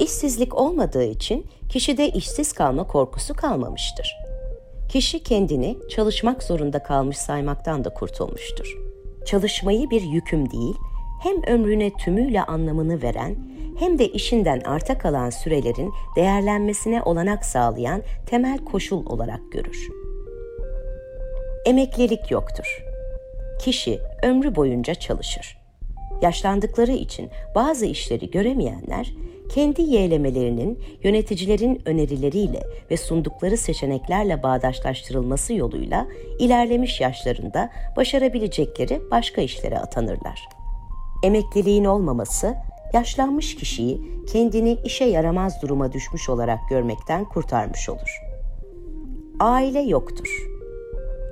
İşsizlik olmadığı için kişide işsiz kalma korkusu kalmamıştır. Kişi kendini çalışmak zorunda kalmış saymaktan da kurtulmuştur. Çalışmayı bir yüküm değil, hem ömrüne tümüyle anlamını veren hem de işinden arta kalan sürelerin değerlenmesine olanak sağlayan temel koşul olarak görür. Emeklilik yoktur. Kişi ömrü boyunca çalışır. Yaşlandıkları için bazı işleri göremeyenler kendi yeğlemelerinin yöneticilerin önerileriyle ve sundukları seçeneklerle bağdaşlaştırılması yoluyla ilerlemiş yaşlarında başarabilecekleri başka işlere atanırlar. Emekliliğin olmaması, yaşlanmış kişiyi kendini işe yaramaz duruma düşmüş olarak görmekten kurtarmış olur. Aile yoktur.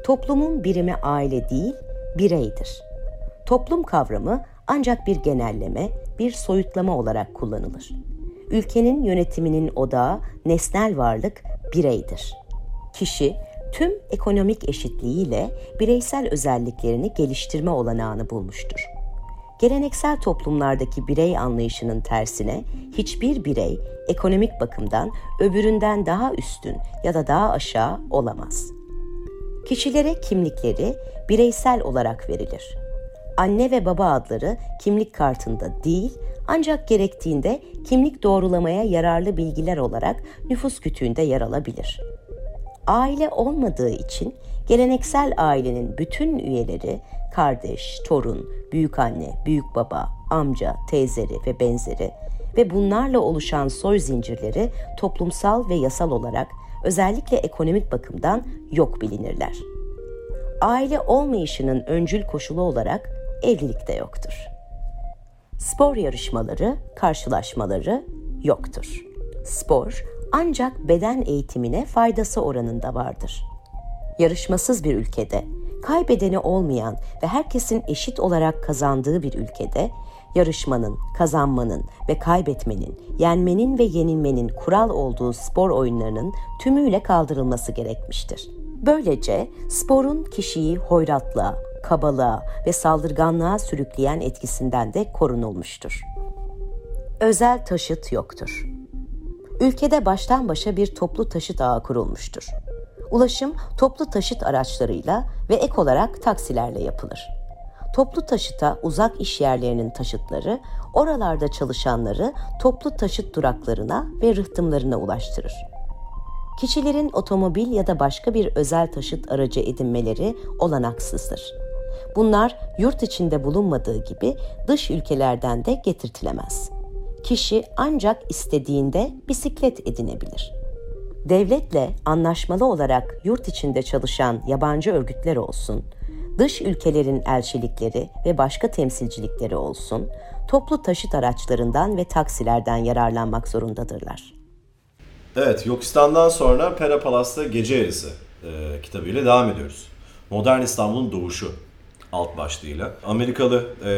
Toplumun birimi aile değil, bireydir. Toplum kavramı ancak bir genelleme, bir soyutlama olarak kullanılır. Ülkenin yönetiminin odağı nesnel varlık bireydir. Kişi tüm ekonomik eşitliğiyle bireysel özelliklerini geliştirme olanağını bulmuştur. Geleneksel toplumlardaki birey anlayışının tersine hiçbir birey ekonomik bakımdan öbüründen daha üstün ya da daha aşağı olamaz. Kişilere kimlikleri bireysel olarak verilir anne ve baba adları kimlik kartında değil ancak gerektiğinde kimlik doğrulamaya yararlı bilgiler olarak nüfus kütüğünde yer alabilir. Aile olmadığı için geleneksel ailenin bütün üyeleri kardeş, torun, büyük anne, büyük baba, amca, teyzeri ve benzeri ve bunlarla oluşan soy zincirleri toplumsal ve yasal olarak özellikle ekonomik bakımdan yok bilinirler. Aile olmayışının öncül koşulu olarak evlilik de yoktur. Spor yarışmaları, karşılaşmaları yoktur. Spor ancak beden eğitimine faydası oranında vardır. Yarışmasız bir ülkede, kaybedeni olmayan ve herkesin eşit olarak kazandığı bir ülkede yarışmanın, kazanmanın ve kaybetmenin, yenmenin ve yenilmenin kural olduğu spor oyunlarının tümüyle kaldırılması gerekmiştir. Böylece sporun kişiyi hoyratlığa, kabalığa ve saldırganlığa sürükleyen etkisinden de korunulmuştur. Özel taşıt yoktur. Ülkede baştan başa bir toplu taşıt ağı kurulmuştur. Ulaşım toplu taşıt araçlarıyla ve ek olarak taksilerle yapılır. toplu taşıta uzak iş yerlerinin taşıtları, oralarda çalışanları toplu taşıt duraklarına ve rıhtımlarına ulaştırır. Kişilerin otomobil ya da başka bir özel taşıt aracı edinmeleri olanaksızdır. Bunlar yurt içinde bulunmadığı gibi dış ülkelerden de getirtilemez. Kişi ancak istediğinde bisiklet edinebilir. Devletle anlaşmalı olarak yurt içinde çalışan yabancı örgütler olsun, dış ülkelerin elçilikleri ve başka temsilcilikleri olsun, toplu taşıt araçlarından ve taksilerden yararlanmak zorundadırlar. Evet, Yokistan'dan sonra Pera Palas'ta Gece Yarısı e, kitabıyla devam ediyoruz. Modern İstanbul'un doğuşu alt başlığıyla. Amerikalı e,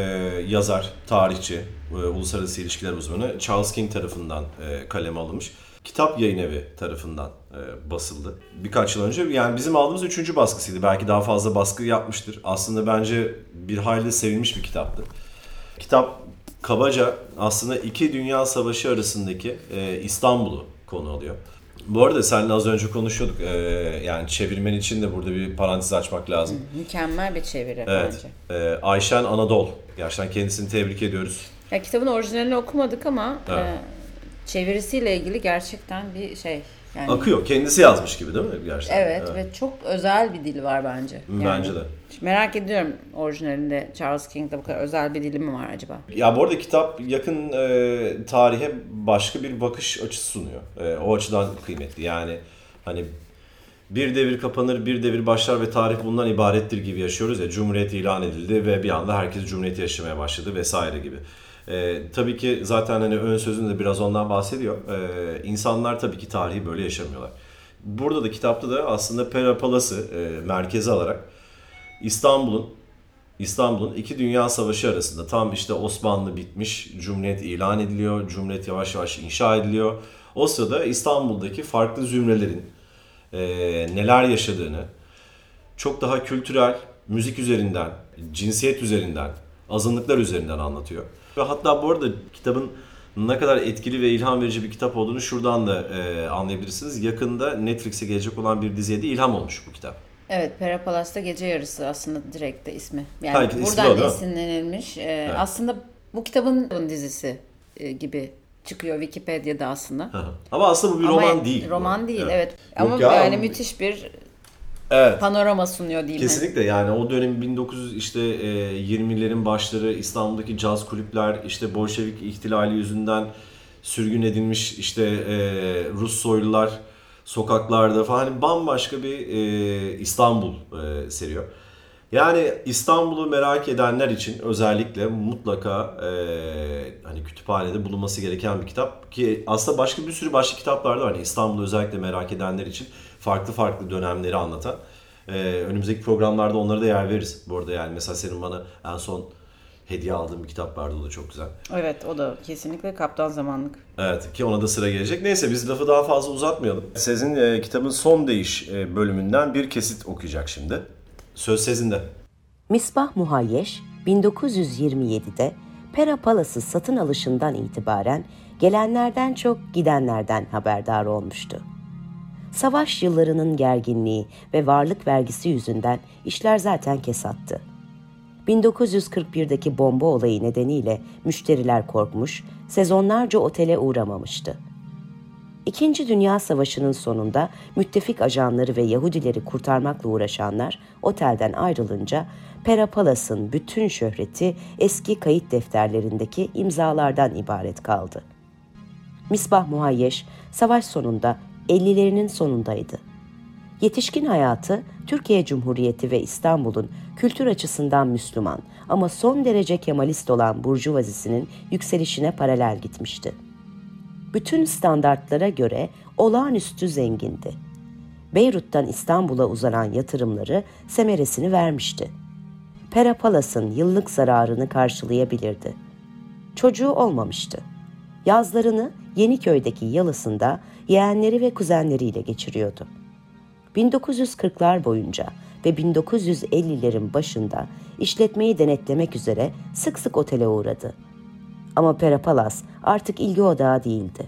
yazar, tarihçi, e, uluslararası ilişkiler uzmanı Charles King tarafından e, kaleme alınmış. Kitap Yayın Evi tarafından e, basıldı. Birkaç yıl önce yani bizim aldığımız üçüncü baskısıydı. Belki daha fazla baskı yapmıştır. Aslında bence bir hayli sevilmiş bir kitaptı. Kitap kabaca aslında iki dünya savaşı arasındaki e, İstanbul'u konu alıyor. Bu arada seninle az önce konuşuyorduk. Ee, yani çevirmen için de burada bir parantez açmak lazım. Mükemmel bir çeviri Evet. bence. Ee, Ayşen Anadol. Gerçekten kendisini tebrik ediyoruz. Ya kitabın orijinalini okumadık ama Evet. e, çevirisiyle ilgili gerçekten bir şey. Yani, Akıyor. Kendisi yazmış gibi değil mi? Gerçekten. Evet, ve çok özel bir dil var bence. Bence de. Merak ediyorum orijinalinde Charles King'de bu kadar özel bir dili mi var acaba? Ya bu arada kitap yakın e, tarihe başka bir bakış açısı sunuyor. E, o açıdan kıymetli. Yani hani bir devir kapanır, bir devir başlar ve tarih bundan ibarettir gibi yaşıyoruz ya. Cumhuriyet ilan edildi ve bir anda herkes Cumhuriyeti yaşamaya başladı vesaire gibi. E, tabii ki zaten hani ön sözünde biraz ondan bahsediyor. E, insanlar tabii ki tarihi böyle yaşamıyorlar. Burada da kitapta da aslında Pera Palas'ı e, merkeze alarak İstanbul'un İstanbul'un iki dünya savaşı arasında tam işte Osmanlı bitmiş, Cumhuriyet ilan ediliyor, Cumhuriyet yavaş yavaş inşa ediliyor. O sırada İstanbul'daki farklı zümrelerin e, neler yaşadığını çok daha kültürel, müzik üzerinden, cinsiyet üzerinden, azınlıklar üzerinden anlatıyor. Ve hatta bu arada kitabın ne kadar etkili ve ilham verici bir kitap olduğunu şuradan da e, anlayabilirsiniz. Yakında Netflix'e gelecek olan bir diziye de ilham olmuş bu kitap. Evet, Pera Palas'ta Gece Yarısı aslında direkt de ismi. Yani Ha, ismi o, buradan değil mi? esinlenilmiş. Ee, Aslında bu kitabın dizisi e, gibi çıkıyor Wikipedia'da aslında. Ama aslında bu bir Ama roman değil. bu. Roman değil, evet. Yok Ama ya, yani müthiş bir Evet. panorama sunuyor diyeyim. Kesinlikle yani o dönem 1900 işte e, 20'lerin başları İstanbul'daki caz kulüpler işte Bolşevik ihtilali yüzünden sürgün edilmiş işte e, Rus soylular sokaklarda falan hani bambaşka bir e, İstanbul e, seriyor. Yani İstanbul'u merak edenler için özellikle mutlaka e, hani kütüphanede bulunması gereken bir kitap ki aslında başka bir sürü başka kitaplar da var. Hani İstanbul'u özellikle merak edenler için farklı farklı dönemleri anlatan. E, önümüzdeki programlarda onlara da yer veririz. Bu arada yani mesela senin bana en son hediye aldığın bir kitap vardı o da çok güzel. Evet, o da kesinlikle kaptan zamanlık. Evet ki ona da sıra gelecek. Neyse biz lafı daha fazla uzatmayalım. Sezin e, kitabın son değiş e, bölümünden bir kesit okuyacak şimdi. Söz Sezin'de. Misbah Muhayyeş 1927'de Pera Palas'ı satın alışından itibaren gelenlerden çok gidenlerden haberdar olmuştu. Savaş yıllarının gerginliği ve varlık vergisi yüzünden işler zaten kesattı. 1941'deki bomba olayı nedeniyle müşteriler korkmuş, sezonlarca otele uğramamıştı. İkinci Dünya Savaşı'nın sonunda müttefik ajanları ve Yahudileri kurtarmakla uğraşanlar otelden ayrılınca Pera Palas'ın bütün şöhreti eski kayıt defterlerindeki imzalardan ibaret kaldı. Misbah Muhayyeş savaş sonunda 50'lerinin sonundaydı. Yetişkin hayatı Türkiye Cumhuriyeti ve İstanbul'un kültür açısından Müslüman ama son derece Kemalist olan burjuvazisinin yükselişine paralel gitmişti. Bütün standartlara göre olağanüstü zengindi. Beyrut'tan İstanbul'a uzanan yatırımları semeresini vermişti. Pera Palas'ın yıllık zararını karşılayabilirdi. Çocuğu olmamıştı. Yazlarını Yeniköy'deki yalısında yeğenleri ve kuzenleriyle geçiriyordu. 1940'lar boyunca ve 1950'lerin başında işletmeyi denetlemek üzere sık sık otele uğradı. Ama Pera Palas artık ilgi odağı değildi.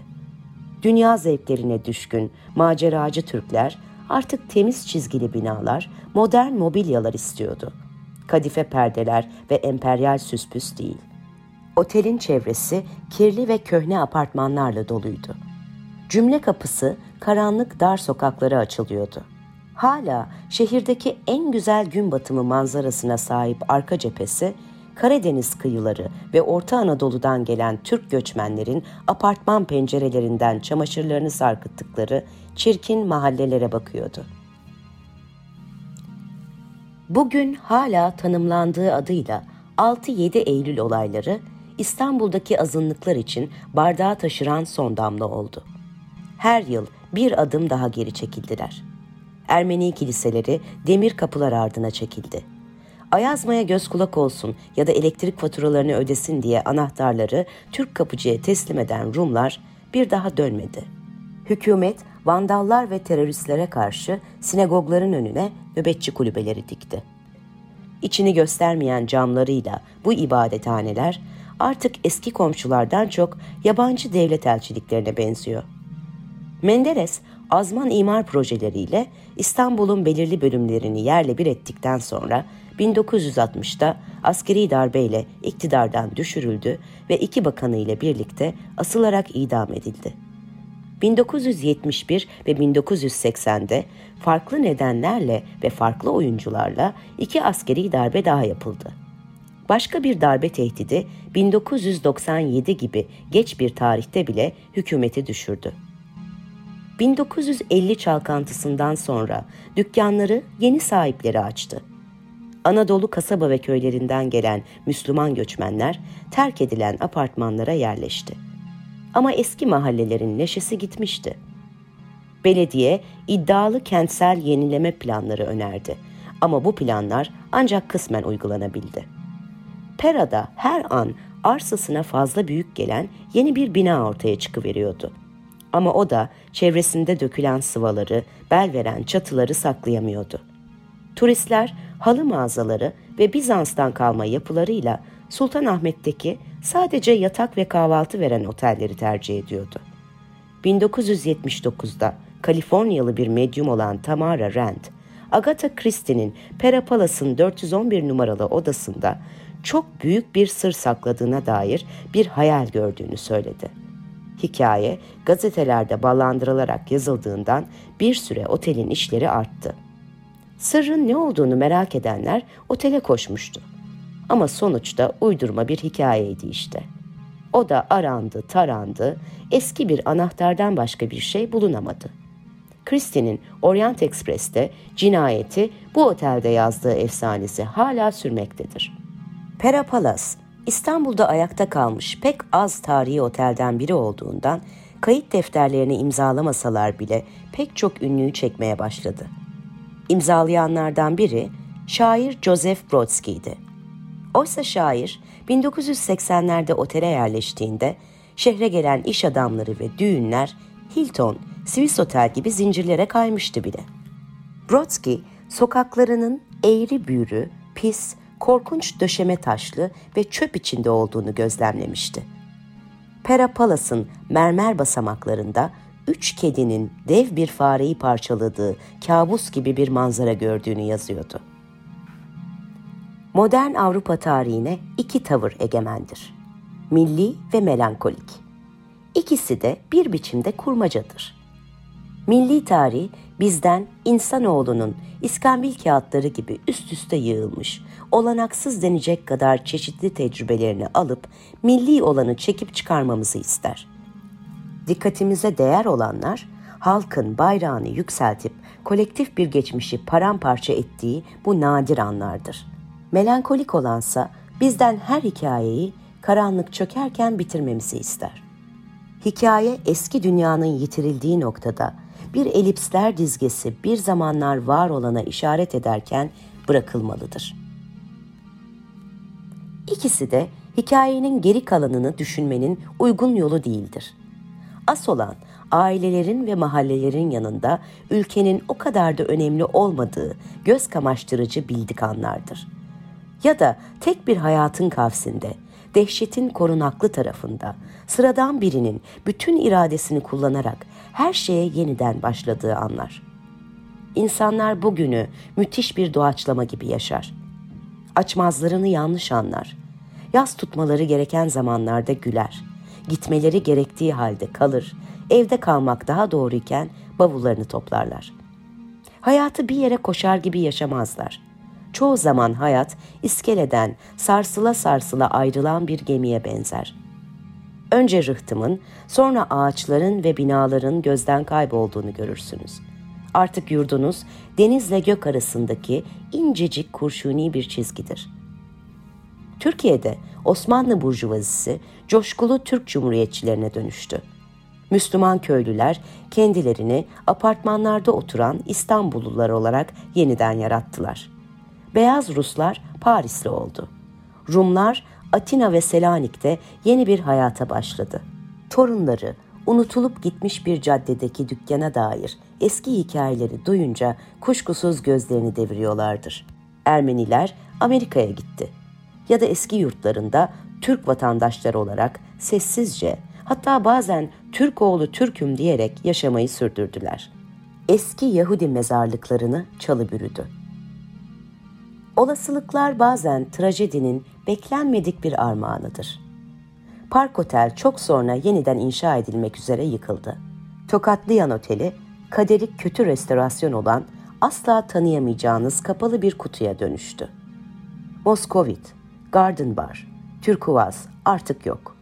Dünya zevklerine düşkün, maceracı Türkler artık temiz çizgili binalar, modern mobilyalar istiyordu. kadife perdeler ve emperyal süspüs değil. Otelin çevresi kirli ve köhne apartmanlarla doluydu. Cümle kapısı karanlık dar sokaklara açılıyordu. Hala şehirdeki en güzel gün batımı manzarasına sahip arka cephesi Karadeniz kıyıları ve Orta Anadolu'dan gelen Türk göçmenlerin apartman pencerelerinden çamaşırlarını sarkıttıkları çirkin mahallelere bakıyordu. Bugün hala tanımlandığı adıyla 6-7 Eylül olayları İstanbul'daki azınlıklar için bardağı taşıran son damla oldu. Her yıl bir adım daha geri çekildiler. Ermeni kiliseleri demir kapılar ardına çekildi. Ayazma'ya göz kulak olsun ya da elektrik faturalarını ödesin diye anahtarları Türk kapıcıya teslim eden Rumlar bir daha dönmedi. Hükümet vandallar ve teröristlere karşı sinagogların önüne nöbetçi kulübeleri dikti. İçini göstermeyen camlarıyla bu ibadethaneler artık eski komşulardan çok yabancı devlet elçiliklerine benziyor. Menderes, azman imar projeleriyle İstanbul'un belirli bölümlerini yerle bir ettikten sonra 1960'da askeri darbeyle iktidardan düşürüldü ve iki bakanı ile birlikte asılarak idam edildi. 1971 ve 1980'de farklı nedenlerle ve farklı oyuncularla iki askeri darbe daha yapıldı. Başka bir darbe tehdidi 1997 gibi geç bir tarihte bile hükümeti düşürdü. 1950 çalkantısından sonra dükkanları yeni sahipleri açtı. Anadolu kasaba ve köylerinden gelen Müslüman göçmenler terk edilen apartmanlara yerleşti. Ama eski mahallelerin neşesi gitmişti. Belediye iddialı kentsel yenileme planları önerdi ama bu planlar ancak kısmen uygulanabildi. Pera'da her an arsasına fazla büyük gelen yeni bir bina ortaya çıkıveriyordu. Ama o da çevresinde dökülen sıvaları, bel veren çatıları saklayamıyordu. Turistler halı mağazaları ve Bizans'tan kalma yapılarıyla Sultanahmet'teki sadece yatak ve kahvaltı veren otelleri tercih ediyordu. 1979'da Kaliforniyalı bir medyum olan Tamara Rand, Agatha Christie'nin Pera Palace'ın 411 numaralı odasında çok büyük bir sır sakladığına dair bir hayal gördüğünü söyledi. Hikaye gazetelerde ballandırılarak yazıldığından bir süre otelin işleri arttı. Sırrın ne olduğunu merak edenler otele koşmuştu. Ama sonuçta uydurma bir hikayeydi işte. O da arandı, tarandı, eski bir anahtardan başka bir şey bulunamadı. Christie'nin Orient Express'te cinayeti bu otelde yazdığı efsanesi hala sürmektedir. Pera Palace, İstanbul'da ayakta kalmış pek az tarihi otelden biri olduğundan kayıt defterlerini imzalamasalar bile pek çok ünlüyü çekmeye başladı. İmzalayanlardan biri şair Joseph Brodsky'ydi. Oysa şair 1980'lerde otele yerleştiğinde şehre gelen iş adamları ve düğünler Hilton, Swiss Otel gibi zincirlere kaymıştı bile. Brodsky sokaklarının eğri büğrü, pis, korkunç döşeme taşlı ve çöp içinde olduğunu gözlemlemişti. Pera Palace'ın mermer basamaklarında üç kedinin dev bir fareyi parçaladığı kabus gibi bir manzara gördüğünü yazıyordu. Modern Avrupa tarihine iki tavır egemendir. Milli ve melankolik. İkisi de bir biçimde kurmacadır. Milli tarih bizden insanoğlunun iskambil kağıtları gibi üst üste yığılmış, olanaksız denecek kadar çeşitli tecrübelerini alıp milli olanı çekip çıkarmamızı ister. Dikkatimize değer olanlar, halkın bayrağını yükseltip kolektif bir geçmişi paramparça ettiği bu nadir anlardır. Melankolik olansa bizden her hikayeyi karanlık çökerken bitirmemizi ister. Hikaye eski dünyanın yitirildiği noktada bir elipsler dizgesi bir zamanlar var olana işaret ederken bırakılmalıdır. İkisi de hikayenin geri kalanını düşünmenin uygun yolu değildir. As olan ailelerin ve mahallelerin yanında ülkenin o kadar da önemli olmadığı göz kamaştırıcı bildik anlardır. Ya da tek bir hayatın kavsinde, dehşetin korunaklı tarafında, sıradan birinin bütün iradesini kullanarak her şeye yeniden başladığı anlar. İnsanlar bugünü müthiş bir doğaçlama gibi yaşar. Açmazlarını yanlış anlar. Yaz tutmaları gereken zamanlarda güler. Gitmeleri gerektiği halde kalır. Evde kalmak daha doğruyken bavullarını toplarlar. Hayatı bir yere koşar gibi yaşamazlar. Çoğu zaman hayat iskeleden sarsıla sarsıla ayrılan bir gemiye benzer. Önce rıhtımın, sonra ağaçların ve binaların gözden kaybolduğunu görürsünüz. Artık yurdunuz denizle gök arasındaki incecik kurşuni bir çizgidir. Türkiye'de Osmanlı burjuvazisi coşkulu Türk Cumhuriyetçilerine dönüştü. Müslüman köylüler kendilerini apartmanlarda oturan İstanbullular olarak yeniden yarattılar. Beyaz Ruslar Parisli oldu. Rumlar Atina ve Selanik'te yeni bir hayata başladı. Torunları unutulup gitmiş bir caddedeki dükkana dair eski hikayeleri duyunca kuşkusuz gözlerini deviriyorlardır. Ermeniler Amerika'ya gitti. Ya da eski yurtlarında Türk vatandaşları olarak sessizce hatta bazen Türk oğlu Türk'üm diyerek yaşamayı sürdürdüler. Eski Yahudi mezarlıklarını çalı bürüdü. Olasılıklar bazen trajedinin beklenmedik bir armağanıdır. Park Otel çok sonra yeniden inşa edilmek üzere yıkıldı. Tokatlıyan Oteli, kaderi kötü restorasyon olan asla tanıyamayacağınız kapalı bir kutuya dönüştü. Moskovit, Garden Bar, Türkuvaz artık yok.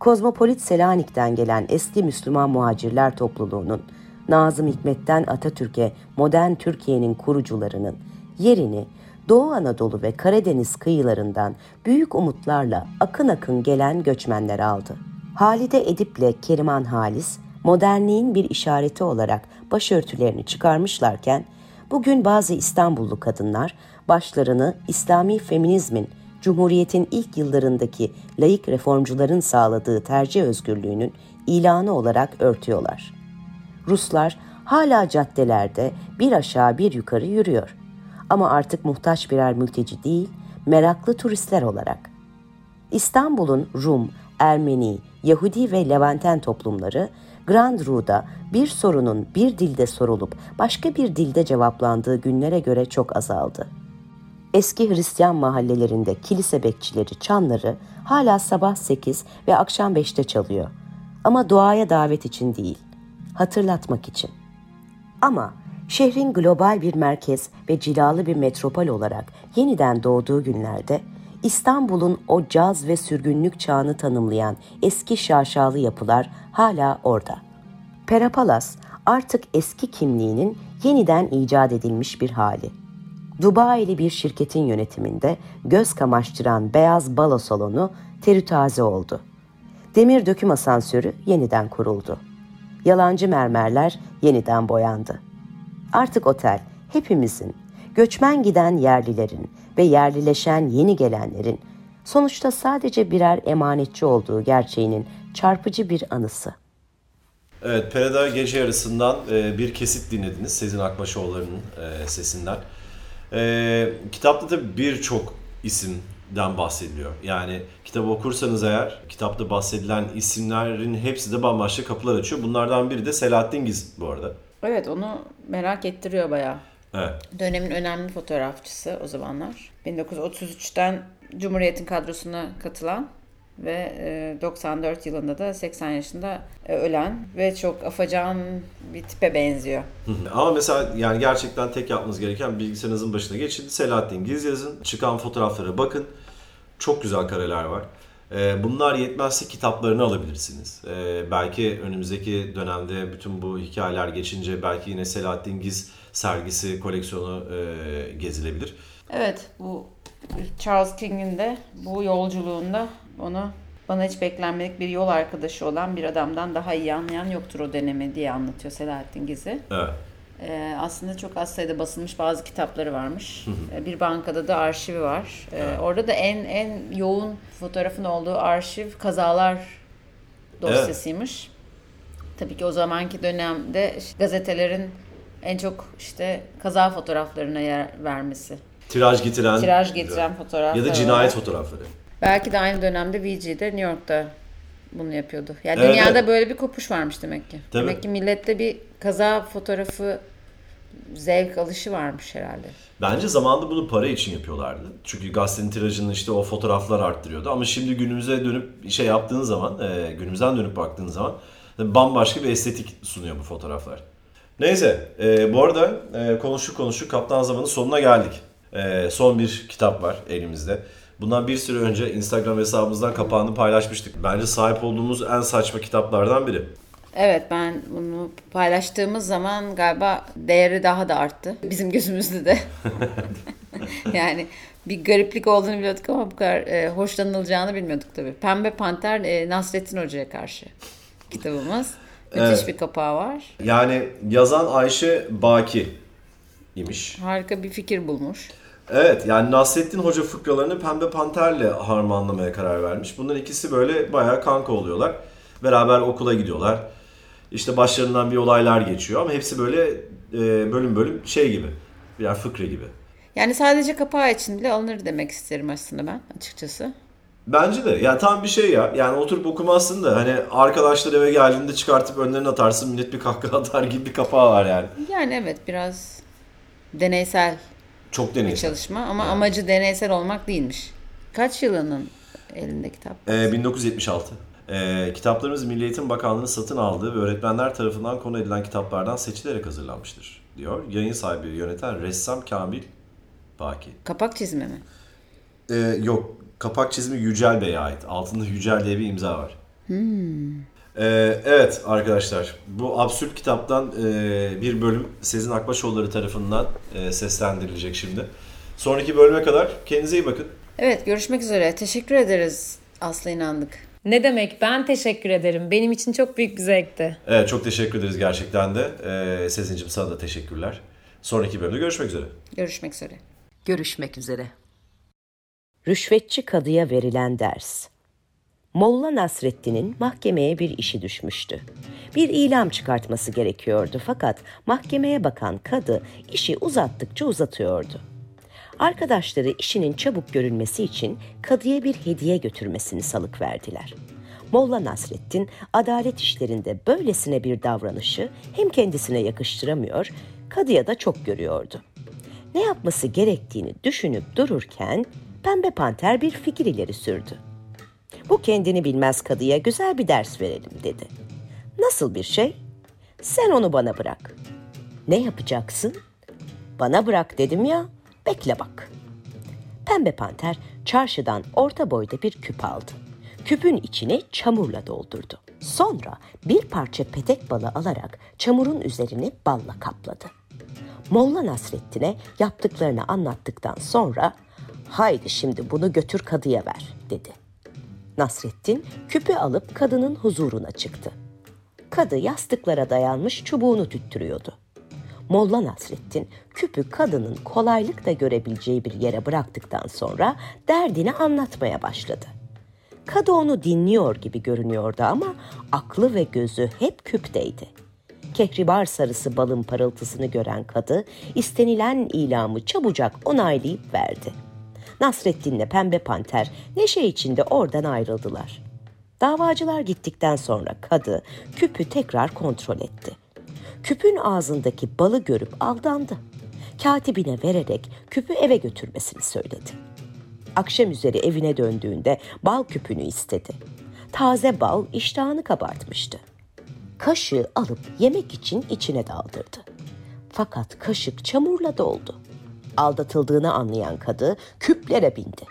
Kozmopolit Selanik'ten gelen eski Müslüman muhacirler topluluğunun, Nazım Hikmet'ten Atatürk'e modern Türkiye'nin kurucularının yerini Doğu Anadolu ve Karadeniz kıyılarından büyük umutlarla akın akın gelen göçmenler aldı. Halide Edip'le Keriman Halis, modernliğin bir işareti olarak başörtülerini çıkarmışlarken, bugün bazı İstanbullu kadınlar başlarını İslami feminizmin, Cumhuriyet'in ilk yıllarındaki layık reformcuların sağladığı tercih özgürlüğünün ilanı olarak örtüyorlar. Ruslar hala caddelerde bir aşağı bir yukarı yürüyor.'' Ama artık muhtaç birer mülteci değil, meraklı turistler olarak. İstanbul'un Rum, Ermeni, Yahudi ve Levanten toplumları Grand Ru'da bir sorunun bir dilde sorulup başka bir dilde cevaplandığı günlere göre çok azaldı. Eski Hristiyan mahallelerinde kilise bekçileri çanları hala sabah 8 ve akşam 5'te çalıyor. Ama duaya davet için değil, hatırlatmak için. Ama şehrin global bir merkez ve cilalı bir metropol olarak yeniden doğduğu günlerde İstanbul'un o caz ve sürgünlük çağını tanımlayan eski şaşalı yapılar hala orada. Perapalas artık eski kimliğinin yeniden icat edilmiş bir hali. Dubai'li bir şirketin yönetiminde göz kamaştıran beyaz balo salonu terütaze oldu. Demir döküm asansörü yeniden kuruldu. Yalancı mermerler yeniden boyandı. Artık otel hepimizin, göçmen giden yerlilerin ve yerlileşen yeni gelenlerin sonuçta sadece birer emanetçi olduğu gerçeğinin çarpıcı bir anısı. Evet, Pereda Gece Yarısı'ndan e, bir kesit dinlediniz Sezin Akbaşoğulları'nın e, sesinden. E, kitapta da birçok isimden bahsediliyor. Yani kitabı okursanız eğer kitapta bahsedilen isimlerin hepsi de bambaşka kapılar açıyor. Bunlardan biri de Selahattin Giz bu arada. Evet onu merak ettiriyor bayağı. Evet. Dönemin önemli fotoğrafçısı o zamanlar. 1933'ten Cumhuriyet'in kadrosuna katılan ve 94 yılında da 80 yaşında ölen ve çok afacan bir tipe benziyor. Ama mesela yani gerçekten tek yapmanız gereken bilgisayarınızın başına geçin. Selahattin Giz yazın. Çıkan fotoğraflara bakın. Çok güzel kareler var. Ee, bunlar yetmezse kitaplarını alabilirsiniz. Ee, belki önümüzdeki dönemde bütün bu hikayeler geçince belki yine Selahattin Giz sergisi, koleksiyonu e, gezilebilir. Evet, bu Charles King'in de bu yolculuğunda onu bana hiç beklenmedik bir yol arkadaşı olan bir adamdan daha iyi anlayan yoktur o dönemi diye anlatıyor Selahattin Giz'i. Evet. Ee, aslında çok az sayıda basılmış bazı kitapları varmış. Ee, bir bankada da arşivi var. Ee, evet. Orada da en en yoğun fotoğrafın olduğu arşiv kazalar dosyasıymış. Evet. Tabii ki o zamanki dönemde gazetelerin en çok işte kaza fotoğraflarına yer vermesi. Tiraj getiren. Tiraj getiren fotoğraflar. Ya da cinayet var. fotoğrafları. Belki de aynı dönemde VG'de New York'ta bunu yapıyordu. Yani evet, dünyada evet. böyle bir kopuş varmış demek ki. Tabii. Demek ki millette bir kaza fotoğrafı zevk alışı varmış herhalde. Bence zamanında bunu para için yapıyorlardı. Çünkü gazetenin tirajını işte o fotoğraflar arttırıyordu. Ama şimdi günümüze dönüp şey yaptığın zaman, e, günümüzden dönüp baktığın zaman bambaşka bir estetik sunuyor bu fotoğraflar. Neyse, e, bu arada e, konuştuk konuştuk Kaptan Zaman'ın sonuna geldik. E, son bir kitap var elimizde. Bundan bir süre önce Instagram hesabımızdan kapağını paylaşmıştık. Bence sahip olduğumuz en saçma kitaplardan biri. Evet ben bunu paylaştığımız zaman galiba değeri daha da arttı. Bizim gözümüzde de. <laughs> yani bir gariplik olduğunu biliyorduk ama bu kadar e, hoşlanılacağını bilmiyorduk tabii. Pembe Panter e, Nasrettin Hoca'ya karşı kitabımız. Müthiş Evet. bir kapağı var. Yani yazan Ayşe Baki imiş. Harika bir fikir bulmuş. Evet yani Nasrettin Hoca fıkralarını Pembe Panter'le harmanlamaya karar vermiş. Bunlar ikisi böyle bayağı kanka oluyorlar. Beraber okula gidiyorlar. İşte başlarından bir olaylar geçiyor ama hepsi böyle e, bölüm bölüm şey gibi. Birer fıkra gibi. Yani sadece kapağı için bile alınır demek isterim aslında ben açıkçası. Bence de. Yani tam bir şey ya. Yani oturup okumazsın da hani arkadaşlar eve geldiğinde çıkartıp önlerine atarsın millet bir kahkaha atar gibi bir kapağı var yani. Yani evet biraz deneysel Çok bir deneysel. çalışma ama amacı deneysel olmak değilmiş. Kaç yılının elinde kitap? Ee, 1976. Ee, kitaplarımız Milli Eğitim Bakanlığı'nın satın aldığı ve öğretmenler tarafından konu edilen kitaplardan seçilerek hazırlanmıştır, diyor. Yayın sahibi yöneten ressam Kamil Baki. Kapak çizimi mi? Ee, yok, kapak çizimi Yücel Bey'e ait. Altında Yücel diye bir imza var. Ee, evet arkadaşlar, bu absürt kitaptan e, bir bölüm Sezin Akbaşoğulları tarafından e, seslendirilecek şimdi. Sonraki bölüme kadar kendinize iyi bakın. Evet görüşmek üzere. Teşekkür ederiz Aslı inandık. Ne demek ben teşekkür ederim. Benim için çok büyük bir zevkti. Evet çok teşekkür ederiz gerçekten de. Ee, Sezin'cim sana da teşekkürler. Sonraki bölümde görüşmek üzere. Görüşmek üzere. Görüşmek üzere. Rüşvetçi kadıya verilen ders. Molla Nasreddin'in mahkemeye bir işi düşmüştü. Bir ilam çıkartması gerekiyordu fakat mahkemeye bakan kadı işi uzattıkça uzatıyordu. Arkadaşları işinin çabuk görülmesi için kadıya bir hediye götürmesini salık verdiler. Molla Nasreddin adalet işlerinde böylesine bir davranışı hem kendisine yakıştıramıyor, kadıya da çok görüyordu. Ne yapması gerektiğini düşünüp dururken Pembe Panter bir fikir ileri sürdü. Bu kendini bilmez kadıya güzel bir ders verelim dedi. Nasıl bir şey? Sen onu bana bırak. Ne yapacaksın? Bana bırak dedim ya, bekle bak. Pembe Panter çarşıdan orta boyda bir küp aldı. Küpün içini çamurla doldurdu. Sonra bir parça petek balı alarak çamurun üzerini balla kapladı. Molla Nasreddin'e yaptıklarını anlattıktan sonra haydi şimdi bunu götür kadıya ver dedi. Nasreddin küpü alıp kadının huzuruna çıktı. Kadı yastıklara dayanmış çubuğunu tüttürüyordu. Molla Nasreddin küpü kadının kolaylıkla görebileceği bir yere bıraktıktan sonra derdini anlatmaya başladı. Kadı onu dinliyor gibi görünüyordu ama aklı ve gözü hep küpteydi. Kehribar sarısı balın parıltısını gören kadı istenilen ilamı çabucak onaylayıp verdi. Nasreddin'le Pembe Panter neşe içinde oradan ayrıldılar. Davacılar gittikten sonra kadı küpü tekrar kontrol etti. Küpün ağzındaki balı görüp aldandı. Katibine vererek küpü eve götürmesini söyledi. Akşam üzeri evine döndüğünde bal küpünü istedi. Taze bal iştahını kabartmıştı. Kaşığı alıp yemek için içine daldırdı. Fakat kaşık çamurla doldu. Aldatıldığını anlayan kadı küplere bindi.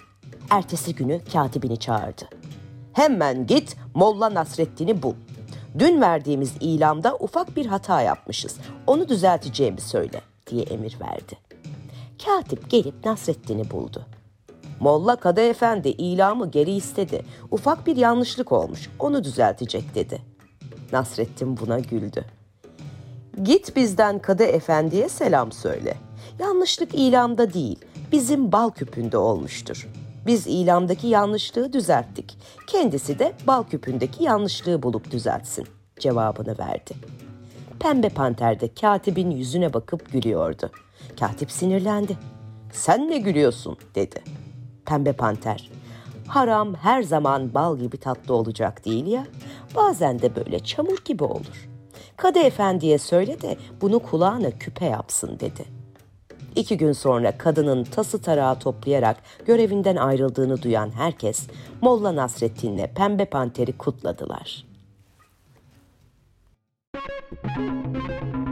Ertesi günü katibini çağırdı. Hemen git Molla Nasreddin'i bul. Dün verdiğimiz ilamda ufak bir hata yapmışız. Onu düzelteceğimi söyle diye emir verdi. Katip gelip Nasreddin'i buldu. Molla Kadı Efendi ilamı geri istedi. Ufak bir yanlışlık olmuş. Onu düzeltecek dedi. Nasreddin buna güldü. Git bizden Kadı Efendi'ye selam söyle. Yanlışlık ilamda değil, bizim bal küpünde olmuştur. Biz ilamdaki yanlışlığı düzelttik. Kendisi de bal küpündeki yanlışlığı bulup düzeltsin cevabını verdi. Pembe panter de katibin yüzüne bakıp gülüyordu. Katip sinirlendi. Sen ne gülüyorsun dedi. Pembe panter. Haram her zaman bal gibi tatlı olacak değil ya. Bazen de böyle çamur gibi olur. Kadı efendiye söyle de bunu kulağına küpe yapsın dedi. İki gün sonra kadının tası tarağı toplayarak görevinden ayrıldığını duyan herkes Molla Nasreddin'le Pembe Panter'i kutladılar. Müzik